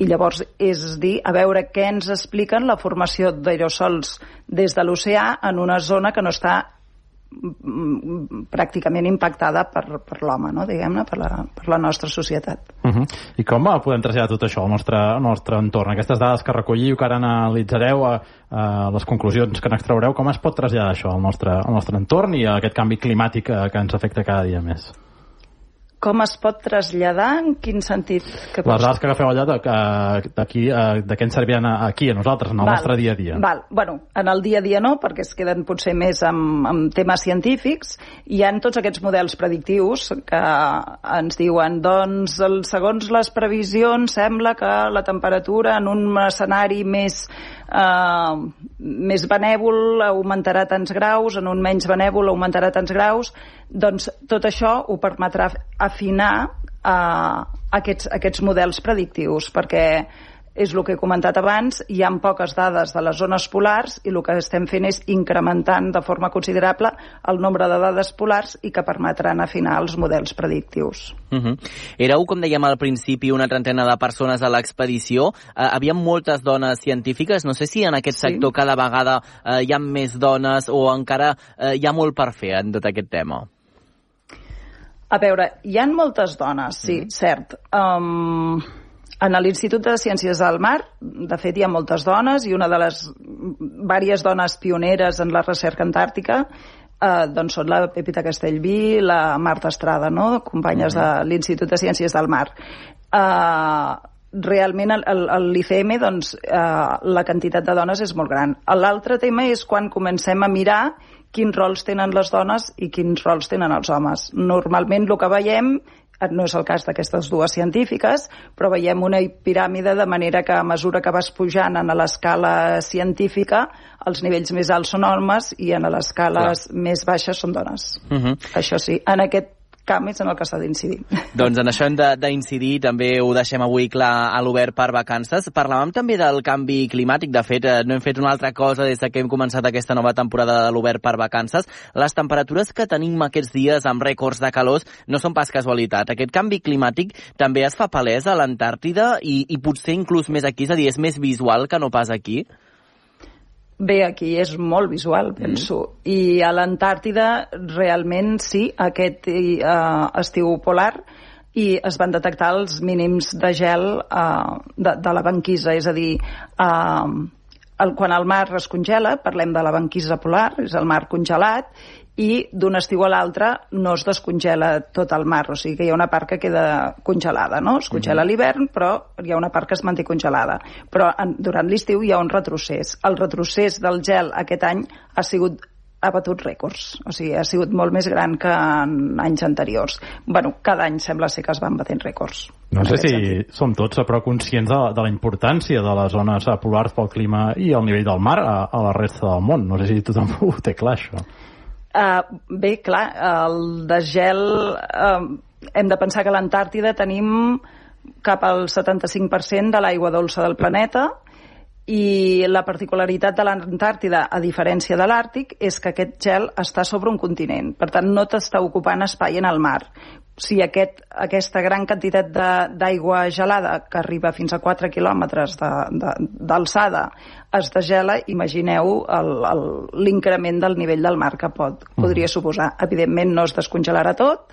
S18: I llavors és dir, a veure què ens expliquen la formació d'aerosols des de l'oceà en una zona que no està pràcticament impactada per, per l'home, no? diguem-ne, per, la, per la nostra societat.
S17: Uh -huh. I com podem traslladar tot això al nostre, al nostre entorn? Aquestes dades que recolliu, que ara analitzareu, a, a les conclusions que n'extraureu, com es pot traslladar això al nostre, al nostre entorn i a aquest canvi climàtic eh, que ens afecta cada dia més?
S18: Com es pot traslladar? En quin sentit? Que
S17: Les dades que agafeu allà de, d'aquí, eh, de què ens serviran aquí, a nosaltres, en el
S18: Val.
S17: nostre dia a dia?
S18: Val. Bueno, en el dia a dia no, perquè es queden potser més amb, amb temes científics. Hi han tots aquests models predictius que ens diuen, doncs, el, segons les previsions, sembla que la temperatura en un escenari més eh, més benèvol augmentarà tants graus, en un menys benèvol augmentarà tants graus, doncs tot això ho permetrà afinar eh, aquests, aquests models predictius, perquè és el que he comentat abans, hi ha poques dades de les zones polars i el que estem fent és incrementant de forma considerable el nombre de dades polars i que permetran afinar els models predictius.
S8: Uh -huh. Éreu, com dèiem al principi, una trentena de persones a l'expedició. Uh, havia moltes dones científiques. No sé si en aquest sector cada vegada uh, hi ha més dones o encara uh, hi ha molt per fer en tot aquest tema.
S18: A veure, hi han moltes dones, sí, mm. cert. Um, en l'Institut de Ciències del Mar, de fet, hi ha moltes dones i una de les vàries dones pioneres en la recerca antàrtica eh, doncs són la Pepita Castellví, la Marta Estrada, no? companyes de l'Institut de Ciències del Mar. Eh, realment el- l'ICM doncs, eh, la quantitat de dones és molt gran. L'altre tema és quan comencem a mirar quins rols tenen les dones i quins rols tenen els homes. Normalment el que veiem no és el cas d'aquestes dues científiques, però veiem una piràmide de manera que a mesura que vas pujant en l'escala científica, els nivells més alts són homes i en les escales més baixes són dones.
S8: Uh -huh.
S18: Això sí, en aquest camp és en el que s'ha d'incidir.
S8: Doncs en això hem d'incidir, també ho deixem avui clar a l'obert per vacances. Parlàvem també del canvi climàtic, de fet eh, no hem fet una altra cosa des de que hem començat aquesta nova temporada de l'obert per vacances. Les temperatures que tenim aquests dies amb rècords de calors no són pas casualitat. Aquest canvi climàtic també es fa palès a l'Antàrtida i, i potser inclús més aquí, és a dir, és més visual que no pas aquí.
S18: Bé, aquí és molt visual, penso. Mm. I a l'Antàrtida, realment, sí, aquest uh, estiu polar i es van detectar els mínims de gel uh, de, de la banquisa, és a dir, uh, el, quan el mar es congela, parlem de la banquisa polar, és el mar congelat, i d'un estiu a l'altre no es descongela tot el mar, o sigui que hi ha una part que queda congelada, no? Es congela a l'hivern, però hi ha una part que es manté congelada. Però en, durant l'estiu hi ha un retrocés. El retrocés del gel aquest any ha sigut ha batut rècords, o sigui, ha sigut molt més gran que en anys anteriors. bueno, cada any sembla ser que es van batent rècords.
S17: No sé si som tots però conscients de, de la importància de les zones polars pel clima i el nivell del mar a, a la resta del món. No sé si tothom ho té clar, això.
S18: Uh, bé, clar, el desgel... Uh, hem de pensar que a l'Antàrtida tenim cap al 75% de l'aigua dolça del planeta i la particularitat de l'Antàrtida, a diferència de l'Àrtic, és que aquest gel està sobre un continent. Per tant, no t'està ocupant espai en el mar. Si aquest, aquesta gran quantitat d'aigua gelada, que arriba fins a 4 quilòmetres d'alçada, es degela, imagineu l'increment del nivell del mar que pot, podria suposar. Evidentment no es descongelarà tot,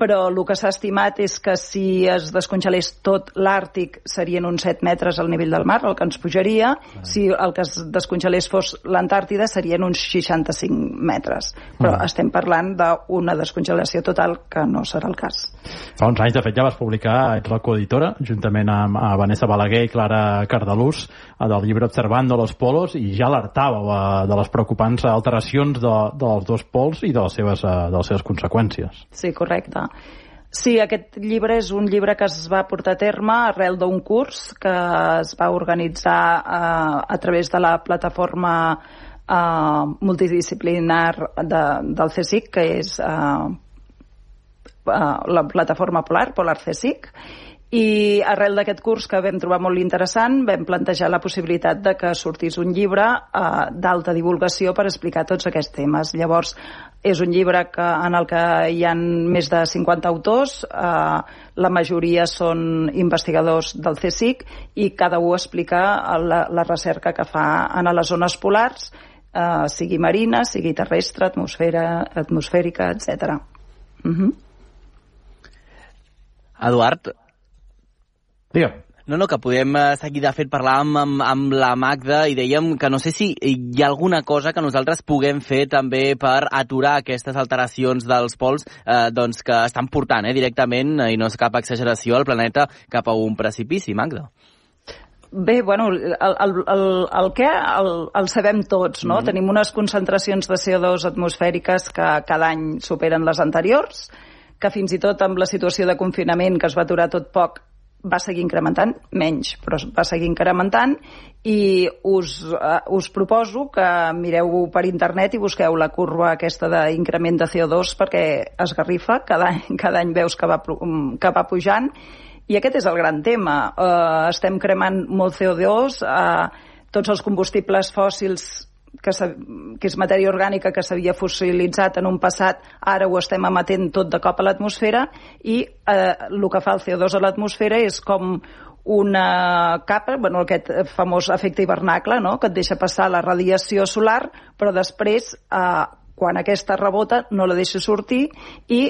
S18: però el que s'ha estimat és que si es descongelés tot l'Àrtic serien uns 7 metres al nivell del mar, el que ens pujaria. Ah. Si el que es descongelés fos l'Antàrtida serien uns 65 metres. Però ah. estem parlant d'una descongelació total que no serà el cas.
S17: Fa uns anys, de fet, ja vas publicar, ets la coeditora, juntament amb, Vanessa Balaguer i Clara Cardalús, del llibre Observando los polos, i ja alertàveu de les preocupants alteracions de, dels dos pols i de les seves, eh, de les seves conseqüències.
S18: Sí, correcte. Sí, aquest llibre és un llibre que es va portar a terme arrel d'un curs que es va organitzar eh, a través de la plataforma eh, multidisciplinar de, del CSIC, que és eh, eh, la plataforma Polar, Polar CSIC, i arrel d'aquest curs que vam trobar molt interessant vam plantejar la possibilitat de que sortís un llibre eh, d'alta divulgació per explicar tots aquests temes. Llavors, és un llibre que, en el que hi ha més de 50 autors, eh, la majoria són investigadors del CSIC i cada un explica la, la recerca que fa en les zones polars, eh, sigui marina, sigui terrestre, atmosfera, atmosfèrica, etc. Uh -huh.
S8: Eduard,
S17: Digue'm.
S8: No, no, que podem eh, seguir, de fet, parlar amb, amb, amb la Magda i dèiem que no sé si hi ha alguna cosa que nosaltres puguem fer també per aturar aquestes alteracions dels pols eh, doncs que estan portant eh, directament, i no és cap exageració, el planeta cap a un precipici, Magda.
S18: Bé, bueno, el, el, el, el què el, el sabem tots, no? Mm -hmm. Tenim unes concentracions de CO2 atmosfèriques que cada any superen les anteriors, que fins i tot amb la situació de confinament que es va aturar tot poc va seguir incrementant, menys, però va seguir incrementant i us, uh, us proposo que mireu per internet i busqueu la curva aquesta d'increment de CO2 perquè es garrifa, cada any, cada any veus que va, que va pujant i aquest és el gran tema. Uh, estem cremant molt CO2, uh, tots els combustibles fòssils que, que és matèria orgànica que s'havia fossilitzat en un passat, ara ho estem emetent tot de cop a l'atmosfera i eh, el que fa el CO2 a l'atmosfera és com una capa, bueno, aquest famós efecte hivernacle, no? que et deixa passar la radiació solar, però després, eh, quan aquesta rebota, no la deixa sortir i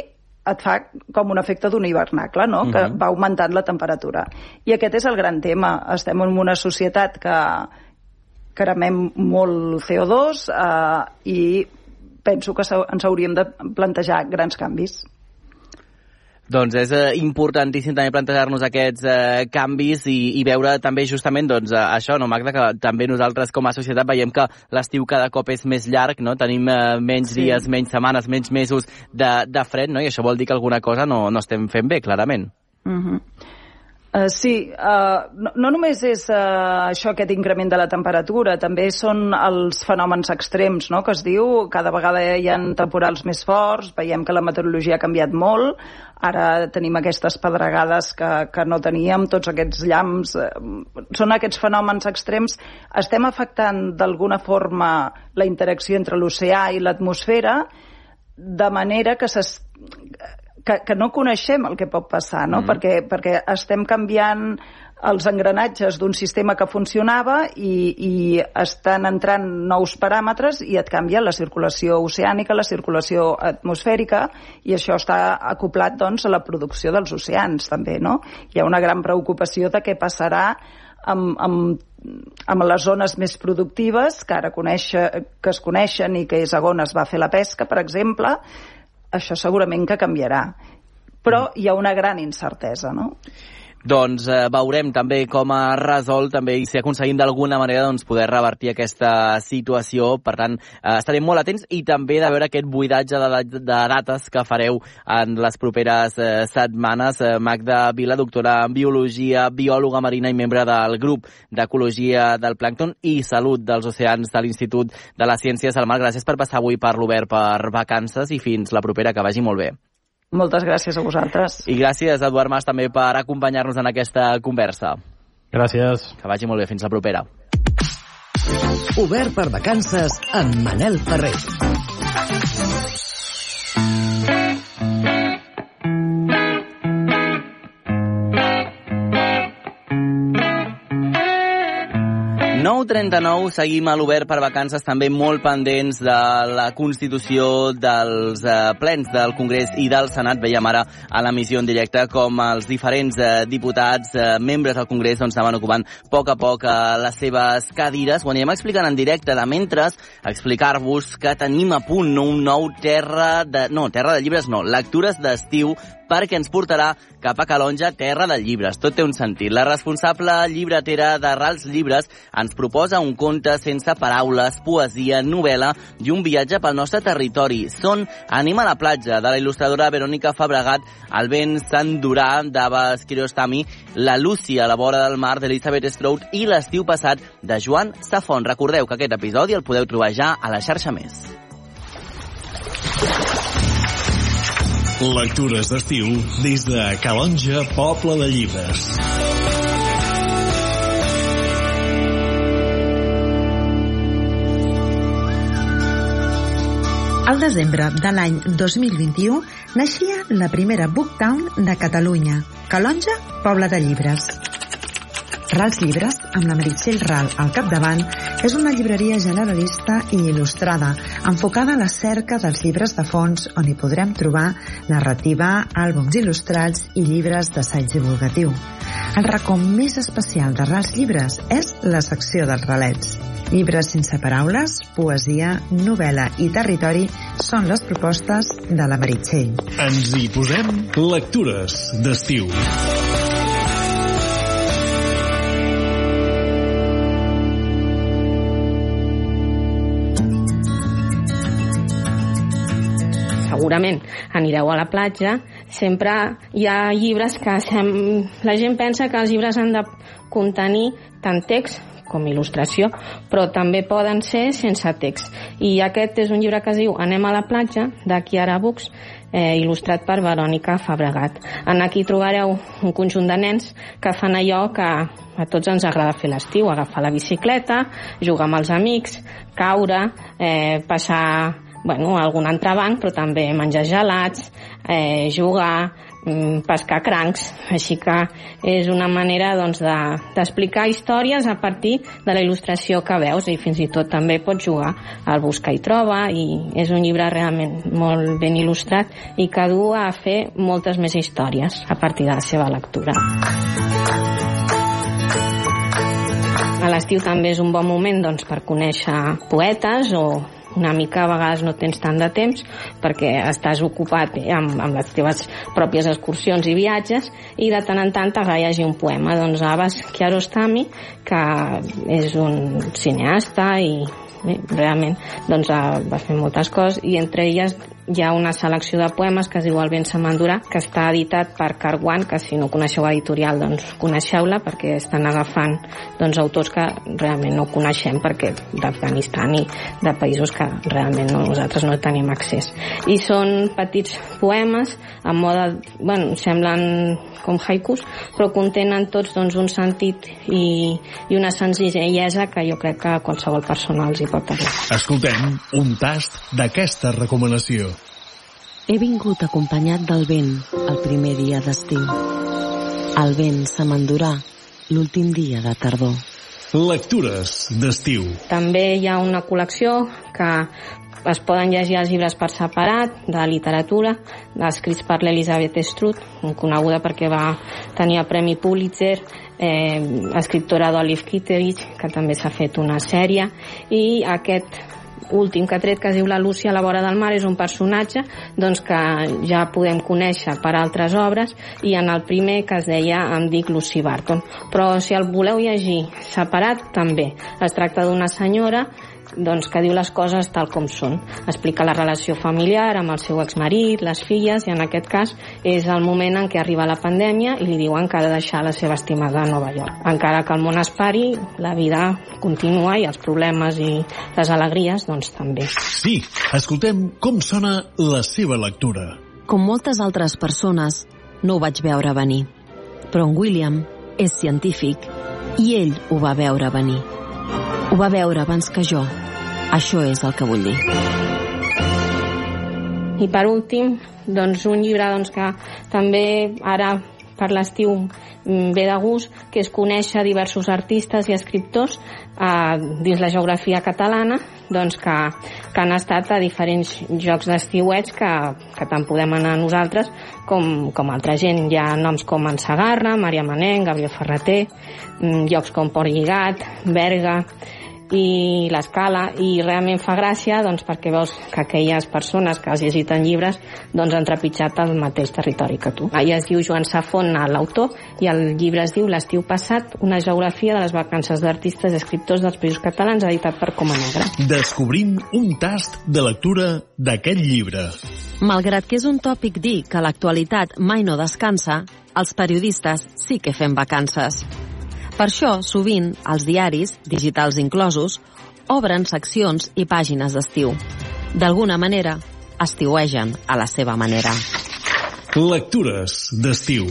S18: et fa com un efecte d'un hivernacle, no? Uh -huh. que mhm. va augmentant la temperatura. I aquest és el gran tema. Estem en una societat que, cremem molt CO2 eh, i penso que ens hauríem de plantejar grans canvis.
S8: Doncs és eh, importantíssim també plantejar-nos aquests eh, canvis i, i veure també justament doncs, eh, això, no, Magda, que també nosaltres com a societat veiem que l'estiu cada cop és més llarg, no? tenim eh, menys sí. dies, menys setmanes, menys mesos de, de fred, no? i això vol dir que alguna cosa no, no estem fent bé, clarament.
S18: Uh -huh. Uh, sí, uh, no, no només és uh, això, aquest increment de la temperatura, també són els fenòmens extrems, no?, que es diu, cada vegada hi ha temporals més forts, veiem que la meteorologia ha canviat molt, ara tenim aquestes pedregades que, que no teníem, tots aquests llamps, uh, són aquests fenòmens extrems, estem afectant d'alguna forma la interacció entre l'oceà i l'atmosfera, de manera que que, que no coneixem el que pot passar, no? Mm. perquè, perquè estem canviant els engranatges d'un sistema que funcionava i, i estan entrant nous paràmetres i et canvia la circulació oceànica, la circulació atmosfèrica i això està acoplat doncs, a la producció dels oceans també. No? Hi ha una gran preocupació de què passarà amb, amb, amb les zones més productives que ara conèixer, que es coneixen i que és on es va fer la pesca, per exemple, això segurament que canviarà. Però hi ha una gran incertesa, no?
S8: Doncs eh, veurem també com ha resolt també i si aconseguim d'alguna manera doncs, poder revertir aquesta situació. Per tant, eh, estarem molt atents i també de veure aquest buidatge de, de dates que fareu en les properes eh, setmanes. Eh, Magda Vila, doctora en Biologia, biòloga marina i membre del grup d'Ecologia del Plàncton i Salut dels Oceans de l'Institut de les Ciències del Mar. Gràcies per passar avui per l'Obert per vacances i fins la propera, que vagi molt bé.
S18: Moltes gràcies a vosaltres.
S8: I gràcies, Eduard Mas, també per acompanyar-nos en aquesta conversa.
S17: Gràcies.
S8: Que vagi molt bé. Fins la propera.
S2: Obert per vacances amb Manel Ferrer.
S8: 39, seguim a l'Obert per vacances també molt pendents de la constitució dels eh, plens del Congrés i del Senat. Veiem ara a l'emissió en directe com els diferents eh, diputats, eh, membres del Congrés, doncs anaven ocupant a poc a poc eh, les seves cadires. Ho anirem explicant en directe de mentre explicar-vos que tenim a punt un nou terra de... No, terra de llibres no, lectures d'estiu perquè ens portarà cap a Calonja, terra de llibres. Tot té un sentit. La responsable llibretera de Rals Llibres ens proposa un conte sense paraules, poesia, novel·la i un viatge pel nostre territori. Són Anem a la platja, de la il·lustradora Verònica Fabregat, el vent s'endurà d'Abbas Kiarostami, la Lúcia a la vora del mar d'Elisabeth Strout i l'estiu passat de Joan Safon. Recordeu que aquest episodi el podeu trobar ja a la xarxa més.
S19: Lectures d'estiu des de Calonja, Poble de Llibres.
S20: Al desembre de l'any 2021 naixia la primera Booktown de Catalunya, Calonja, Poble de Llibres. Rals Llibres, amb la Meritxell Ral al capdavant, és una llibreria generalista i il·lustrada, enfocada a la cerca dels llibres de fons on hi podrem trobar narrativa, àlbums il·lustrats i llibres d'assaig divulgatiu. El racó més especial de Rals Llibres és la secció dels relets. Llibres sense paraules, poesia, novel·la i territori són les propostes de la Meritxell.
S19: Ens hi posem lectures d'estiu.
S21: segurament anireu a la platja, sempre hi ha llibres que sem... la gent pensa que els llibres han de contenir tant text com il·lustració, però també poden ser sense text. I aquest és un llibre que es diu Anem a la platja, de Chiara Bux, eh, il·lustrat per Verònica Fabregat. En aquí trobareu un conjunt de nens que fan allò que a tots ens agrada fer l'estiu, agafar la bicicleta, jugar amb els amics, caure, eh, passar bueno, algun entrebanc, però també menjar gelats, eh, jugar, mm, pescar crancs. Així que és una manera doncs, d'explicar de, històries a partir de la il·lustració que veus i fins i tot també pots jugar al buscar i troba i és un llibre realment molt ben il·lustrat i que du a fer moltes més històries a partir de la seva lectura. A l'estiu també és un bon moment doncs, per conèixer poetes o una mica a vegades no tens tant de temps perquè estàs ocupat eh, amb, amb les teves pròpies excursions i viatges i de tant en tant t'agrada un poema. Doncs Abbas Kiarostami que és un cineasta i bé, realment doncs, va fer moltes coses i entre elles hi ha una selecció de poemes que es diu El vent se m'endurà, que està editat per Carguan, que si no coneixeu editorial, doncs coneixeu-la, perquè estan agafant doncs, autors que realment no coneixem, perquè d'Afganistan i de països que realment no, nosaltres no tenim accés. I són petits poemes, en mode, bueno, semblen com haikus, però contenen tots doncs, un sentit i, i una senzillesa que jo crec que qualsevol persona els hi pot parlar.
S19: Escoltem un tast d'aquesta recomanació.
S22: He vingut acompanyat del vent el primer dia d'estiu. El vent se m'endurà l'últim dia de tardor.
S19: Lectures d'estiu.
S21: També hi ha una col·lecció que es poden llegir els llibres per separat de literatura, escrits per l'Elisabeth Strutt, coneguda perquè va tenir el Premi Pulitzer, eh, escriptora d'Olive Kitteridge, que també s'ha fet una sèrie, i aquest últim que ha tret, que es diu La Lúcia a la vora del mar, és un personatge doncs, que ja podem conèixer per altres obres i en el primer que es deia em dic Lucy Barton. Però si el voleu llegir separat, també. Es tracta d'una senyora doncs, que diu les coses tal com són. Explica la relació familiar amb el seu exmarit, les filles, i en aquest cas és el moment en què arriba la pandèmia i li diuen que ha de deixar la seva estimada a Nova York. Encara que el món es pari, la vida continua i els problemes i les alegries doncs també.
S19: Sí, escoltem com sona la seva lectura.
S22: Com moltes altres persones, no ho vaig veure venir. Però en William és científic i ell ho va veure venir. Ho va veure abans que jo. Això és el que vull dir.
S21: I per últim, doncs un llibre doncs, que també ara per l'estiu mm, ve de gust, que és conèixer diversos artistes i escriptors eh, dins la geografia catalana doncs que, que han estat a diferents jocs d'estiuets que, que tant podem anar nosaltres com, com altra gent. Hi ha noms com en Sagarra, Maria Manent, Gabriel Ferreter, mm, llocs com Port Lligat, Berga, i l'escala i realment fa gràcia doncs, perquè veus que aquelles persones que has llegit en llibres doncs, han trepitjat el mateix territori que tu. Allà es diu Joan Safon, l'autor, i el llibre es diu L'estiu passat, una geografia de les vacances d'artistes i escriptors dels països catalans, editat per Coma Negra.
S19: Descobrim un tast de lectura d'aquest llibre.
S22: Malgrat que és un tòpic dir que l'actualitat mai no descansa, els periodistes sí que fem vacances. Per això, sovint, els diaris, digitals inclosos, obren seccions i pàgines d'estiu. D'alguna manera, estiuegen a la seva manera.
S19: Lectures d'estiu.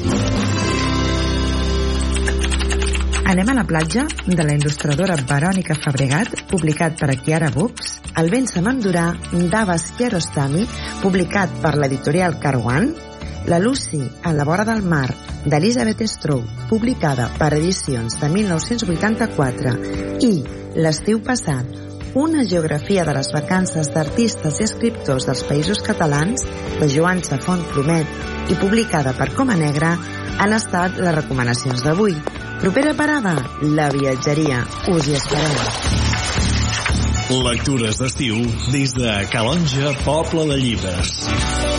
S20: Anem a la platja de la il·lustradora Verònica Fabregat, publicat per Chiara Books, El vent se m'endurà d'Abbas Kiarostami, publicat per l'editorial Carwan, La Lucy a la vora del mar, d'Elisabeth Stroh, publicada per edicions de 1984, i L'estiu passat, una geografia de les vacances d'artistes i escriptors dels països catalans, de Joan Safont Promet i publicada per Coma Negra, han estat les recomanacions d'avui. Propera parada, la viatgeria. Us hi esperem.
S19: Lectures d'estiu des de Calonja, Poble de Llibres.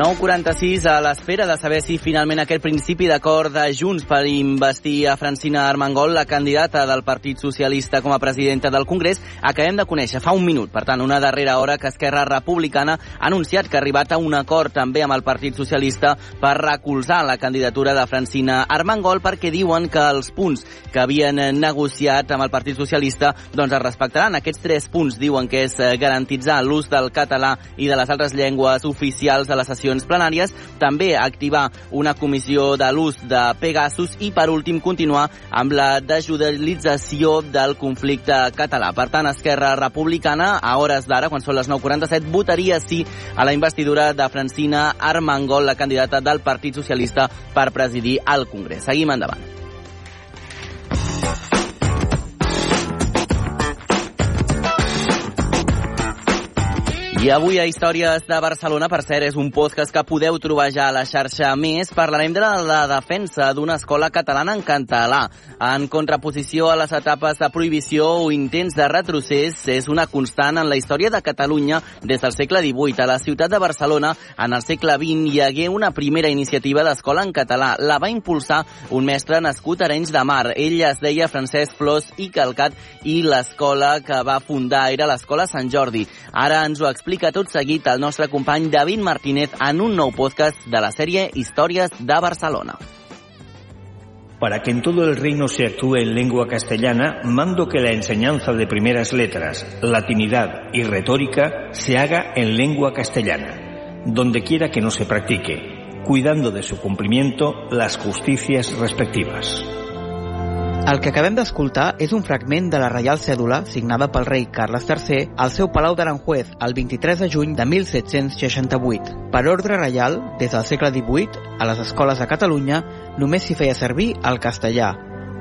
S8: 9.46 a l'espera de saber si finalment aquest principi d'acord de Junts per investir a Francina Armengol, la candidata del Partit Socialista com a presidenta del Congrés, acabem de conèixer fa un minut. Per tant, una darrera hora que Esquerra Republicana ha anunciat que ha arribat a un acord també amb el Partit Socialista per recolzar la candidatura de Francina Armengol perquè diuen que els punts que havien negociat amb el Partit Socialista doncs es respectaran. Aquests tres punts diuen que és garantitzar l'ús del català i de les altres llengües oficials a les sessions plenàries, també activar una comissió de l'ús de Pegasus i, per últim, continuar amb la desjudicialització del conflicte català. Per tant, Esquerra Republicana, a hores d'ara, quan són les 9.47, votaria sí a la investidura de Francina Armengol, la candidata del Partit Socialista per presidir el Congrés. Seguim endavant. I avui a Històries de Barcelona, per cert, és un podcast que podeu trobar ja a la xarxa Més. Parlarem de la, defensa d'una escola catalana en català. En contraposició a les etapes de prohibició o intents de retrocés, és una constant en la història de Catalunya des del segle XVIII. A la ciutat de Barcelona, en el segle XX, hi hagué una primera iniciativa d'escola en català. La va impulsar un mestre nascut a Arenys de Mar. Ell es deia Francesc Flors i Calcat i l'escola que va fundar era l'Escola Sant Jordi. Ara ens ho explica David Martínez un podcast de la de Barcelona.
S23: Para que en todo el reino se actúe en lengua castellana, mando que la enseñanza de primeras letras, latinidad y retórica se haga en lengua castellana, donde quiera que no se practique, cuidando de su cumplimiento las justicias respectivas.
S10: El que acabem d'escoltar és un fragment de la Reial Cèdula signada pel rei Carles III al seu Palau d'Aranjuez el 23 de juny de 1768. Per ordre reial, des del segle XVIII, a les escoles de Catalunya només s'hi feia servir el castellà,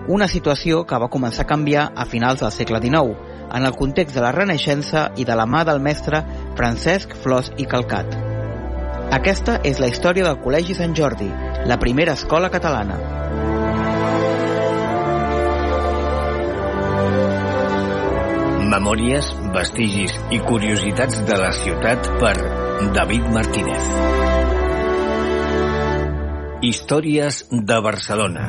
S10: una situació que va començar a canviar a finals del segle XIX, en el context de la Renaixença i de la mà del mestre Francesc Flors i Calcat. Aquesta és la història del Col·legi Sant Jordi, la primera escola catalana.
S23: Memòries, vestigis i curiositats de la ciutat per David Martínez. Històries de Barcelona.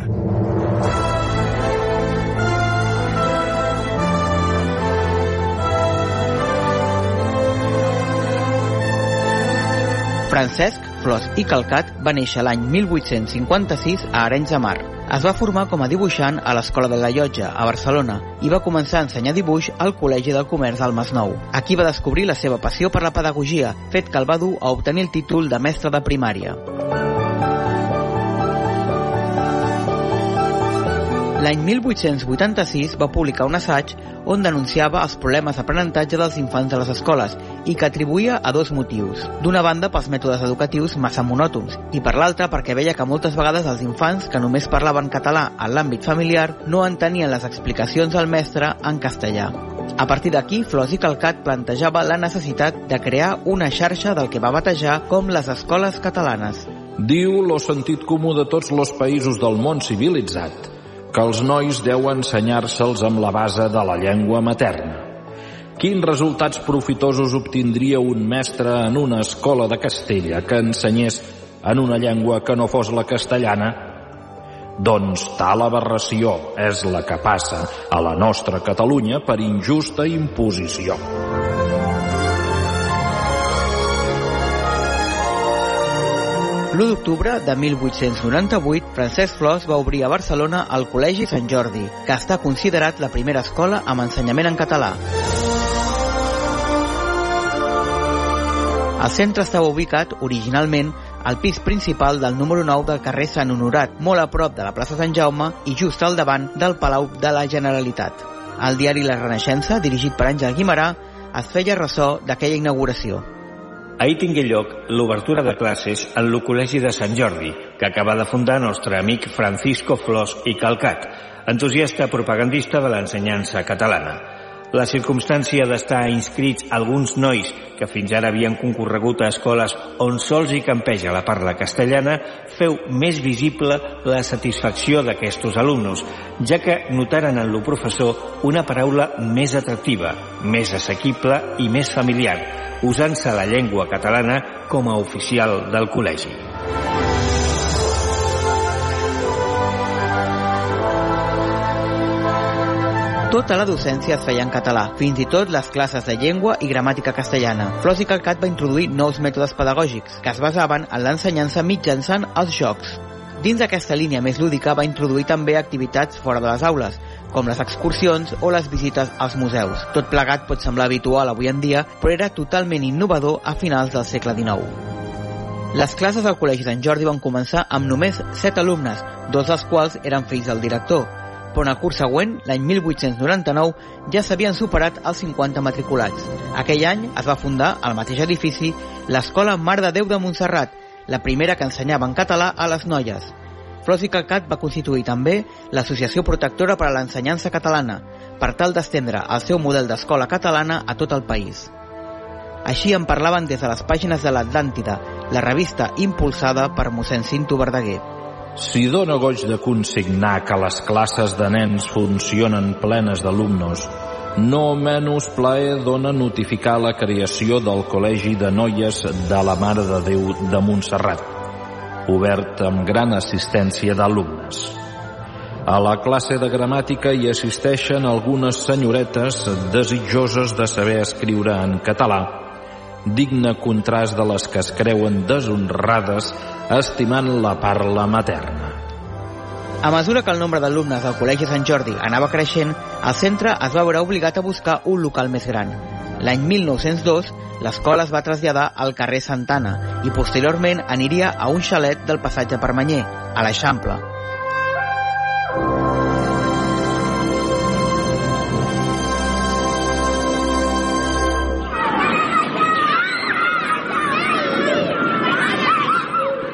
S24: Francesc Flos i Calcat va néixer l'any 1856 a Arenys de Mar. Es va formar com a dibuixant a l'Escola de la Llotja, a Barcelona, i va començar a ensenyar dibuix al Col·legi del Comerç al Masnou. Aquí va descobrir la seva passió per la pedagogia, fet que el va dur a obtenir el títol de mestre de primària. L'any 1886 va publicar un assaig on denunciava els problemes d'aprenentatge dels infants de les escoles i que atribuïa a dos motius. D'una banda, pels mètodes educatius massa monòtons i per l'altra perquè veia que moltes vegades els infants que només parlaven català en l'àmbit familiar no entenien les explicacions del mestre en castellà. A partir d'aquí, Flors i Calcat plantejava la necessitat de crear una xarxa del que va batejar com les escoles catalanes.
S25: Diu lo sentit comú de tots els països del món civilitzat que els nois deu ensenyar-se'ls amb la base de la llengua materna. Quins resultats profitosos obtindria un mestre en una escola de Castella que ensenyés en una llengua que no fos la castellana? Doncs tal aberració és la que passa a la nostra Catalunya per injusta imposició.
S24: L'1 d'octubre de 1898, Francesc Flors va obrir a Barcelona el Col·legi Sant Jordi, que està considerat la primera escola amb ensenyament en català. El centre estava ubicat, originalment, al pis principal del número 9 del carrer Sant Honorat, molt a prop de la plaça Sant Jaume i just al davant del Palau de la Generalitat. El diari La Renaixença, dirigit per Àngel Guimarà, es feia ressò d'aquella inauguració.
S23: Ahir tingué lloc l'obertura de classes en el Col·legi de Sant Jordi, que acaba de fundar nostre amic Francisco Flors i Calcat, entusiasta propagandista de l'ensenyança catalana. La circumstància d'estar inscrits alguns nois que fins ara havien concorregut a escoles on sols hi campeja la parla castellana feu més visible la satisfacció d'aquestos alumnes, ja que notaren en lo professor una paraula més atractiva, més assequible i més familiar, usant-se la llengua catalana com a oficial del col·legi.
S24: Tota la docència es feia en català, fins i tot les classes de llengua i gramàtica castellana. Flors i Calcat va introduir nous mètodes pedagògics, que es basaven en l'ensenyança mitjançant els jocs. Dins d'aquesta línia més lúdica va introduir també activitats fora de les aules, com les excursions o les visites als museus. Tot plegat pot semblar habitual avui en dia, però era totalment innovador a finals del segle XIX. Les classes al Col·legi Sant Jordi van començar amb només 7 alumnes, dos dels quals eren fills del director, però en el curs següent, l'any 1899, ja s'havien superat els 50 matriculats. Aquell any es va fundar, al mateix edifici, l'Escola Mare de Déu de Montserrat, la primera que ensenyava en català a les noies. Flors i Calcat va constituir també l'Associació Protectora per a l'Ensenyança Catalana, per tal d'estendre el seu model d'escola catalana a tot el país. Així en parlaven des de les pàgines de l'Atlàntida, la revista impulsada per mossèn Cinto Verdaguer.
S25: Si dóna goig de consignar que les classes de nens funcionen plenes d'alumnes, no menys plaer dona notificar la creació del Col·legi de Noies de la Mare de Déu de Montserrat, obert amb gran assistència d'alumnes. A la classe de gramàtica hi assisteixen algunes senyoretes desitjoses de saber escriure en català, digne contrast de les que es creuen deshonrades estimant la parla materna.
S24: A mesura que el nombre d'alumnes del Col·legi Sant Jordi anava creixent, el centre es va veure obligat a buscar un local més gran. L'any 1902, l'escola es va traslladar al carrer Santana i posteriorment aniria a un xalet del passatge Permanyer, a l'Eixample.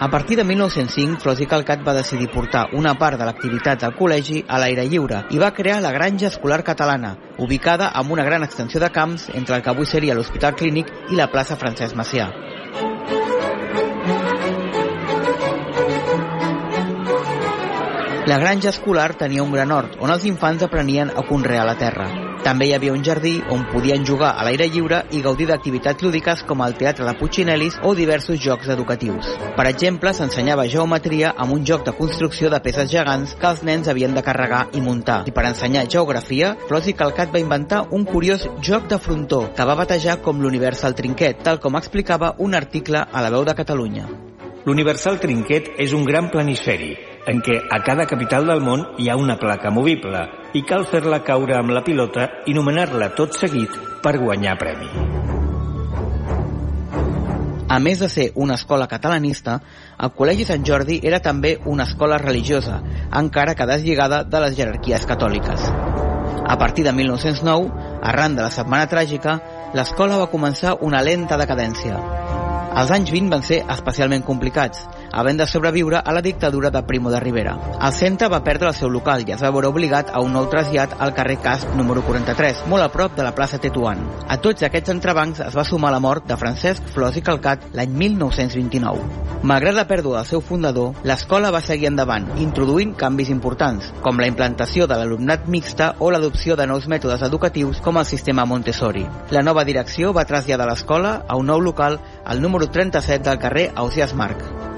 S24: A partir de 1905, Flors i Calcat va decidir portar una part de l'activitat del col·legi a l'aire lliure i va crear la Granja Escolar Catalana, ubicada amb una gran extensió de camps entre el que avui seria l'Hospital Clínic i la plaça Francesc Macià. La granja escolar tenia un gran hort on els infants aprenien a conrear la terra. També hi havia un jardí on podien jugar a l'aire lliure i gaudir d'activitats lúdiques com el teatre de Puccinelis o diversos jocs educatius. Per exemple, s'ensenyava geometria amb un joc de construcció de peces gegants que els nens havien de carregar i muntar. I per ensenyar geografia, Flors i Calcat va inventar un curiós joc de frontó que va batejar com l'Universal Trinquet, tal com explicava un article a la veu de Catalunya.
S23: L'Universal Trinquet és un gran planisferi en què a cada capital del món hi ha una placa movible i cal fer-la caure amb la pilota i nomenar-la tot seguit per guanyar premi.
S24: A més de ser una escola catalanista, el Col·legi Sant Jordi era també una escola religiosa, encara que deslligada de les jerarquies catòliques. A partir de 1909, arran de la Setmana Tràgica, l'escola va començar una lenta decadència. Els anys 20 van ser especialment complicats, havent de sobreviure a la dictadura de Primo de Rivera. El centre va perdre el seu local i es va veure obligat a un nou trasllat al carrer Casp número 43, molt a prop de la plaça Tetuan. A tots aquests entrebancs es va sumar la mort de Francesc Flors i Calcat l'any 1929. Malgrat la pèrdua del seu fundador, l'escola va seguir endavant, introduint canvis importants, com la implantació de l'alumnat mixta o l'adopció de nous mètodes educatius com el sistema Montessori. La nova direcció va traslladar l'escola a un nou local al número 37 del carrer Ausias Marc.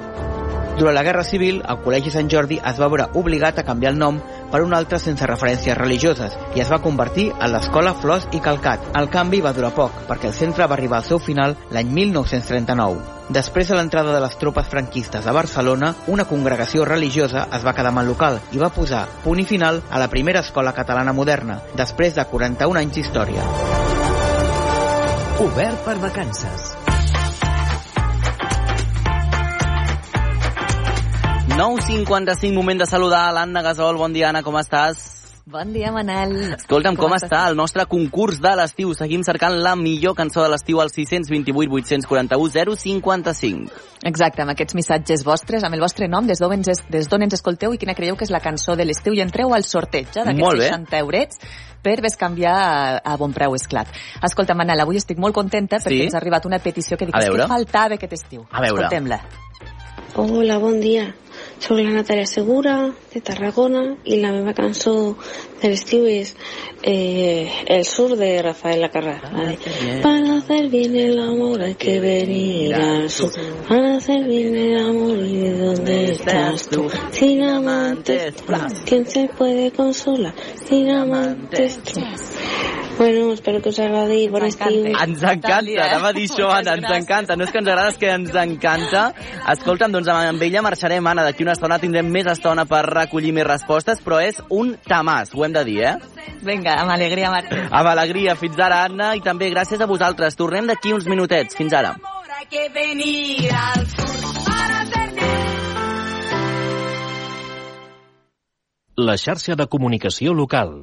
S24: Durant la Guerra Civil, el Col·legi Sant Jordi es va veure obligat a canviar el nom per un altre sense referències religioses i es va convertir en l'Escola Flors i Calcat. El canvi va durar poc, perquè el centre va arribar al seu final l'any 1939. Després de l'entrada de les tropes franquistes a Barcelona, una congregació religiosa es va quedar amb el local i va posar punt i final a la primera escola catalana moderna, després de 41 anys d'història.
S2: Obert per vacances.
S8: 9.55, moment de saludar l'Anna Gasol. Bon dia, Anna, com estàs?
S26: Bon dia, Manel.
S8: Escolta'm, com, com està el nostre concurs de l'estiu? Seguim cercant la millor cançó de l'estiu al 628 841 055.
S26: Exacte, amb aquests missatges vostres, amb el vostre nom, des d'on ens, des d'on ens escolteu i quina creieu que és la cançó de l'estiu i entreu al sorteig eh, d'aquests 60 eurets per bescanviar a, a bon preu, és clar. Escolta, Manel, avui estic molt contenta perquè
S8: Sí?
S26: ens ha arribat una petició que dic, que faltava aquest estiu.
S8: A veure.
S26: Escoltem-la.
S27: Hola, bon dia. Soc la Natàlia Segura, de Tarragona, i la meva cançó de l'estiu és eh, El sur de Rafael. La de, Para hacer bien el amor hay que venir al sur. Para hacer bien el amor y dónde estás tú. Sin amantes, ¿quién se puede consolar? Sin amantes tú. Bueno, espero que us agradi. Bon estiu.
S8: Ens encanta, anava a dir això, Anna, ens encanta. No és que ens agrada, és que ens encanta. Escolta'm, doncs amb ella marxarem, Anna. D'aquí una estona tindrem més estona per recollir més respostes, però és un tamàs, ho hem de dir, eh?
S26: Vinga, amb alegria, Marta.
S8: Amb alegria. Fins ara, Anna, i també gràcies a vosaltres. Tornem d'aquí uns minutets. Fins ara.
S28: Que venir al sur para hacer
S29: La xarxa de comunicació local.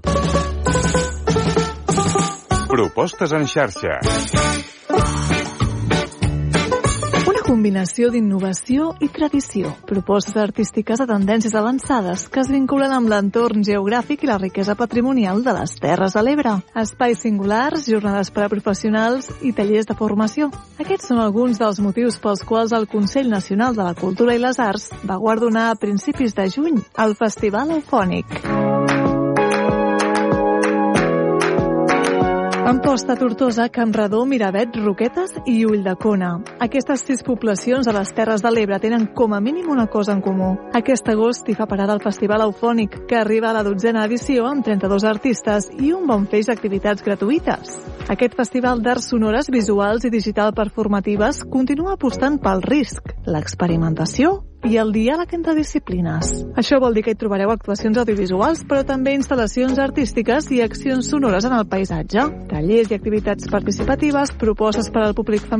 S30: Propostes en xarxa.
S31: Una combinació d'innovació i tradició. Propostes artístiques a tendències avançades que es vinculen amb l'entorn geogràfic i la riquesa patrimonial de les Terres de l'Ebre. Espais singulars, jornades per a professionals i tallers de formació. Aquests són alguns dels motius pels quals el Consell Nacional de la Cultura i les Arts va guardonar a principis de juny el Festival Eufònic. Amposta, Tortosa, Campredó, Miravet, Roquetes i Ulldecona. Aquestes sis poblacions a les Terres de l'Ebre tenen com a mínim una cosa en comú. Aquest agost hi fa parada el Festival Eufònic, que arriba a la dotzena edició amb 32 artistes i un bon feix d'activitats gratuïtes. Aquest festival d'arts sonores, visuals i digital performatives continua apostant pel risc, l'experimentació i el diàleg entre disciplines. Això vol dir que hi trobareu actuacions audiovisuals, però també instal·lacions artístiques i accions sonores en el paisatge, tallers i activitats participatives, propostes per al públic familiar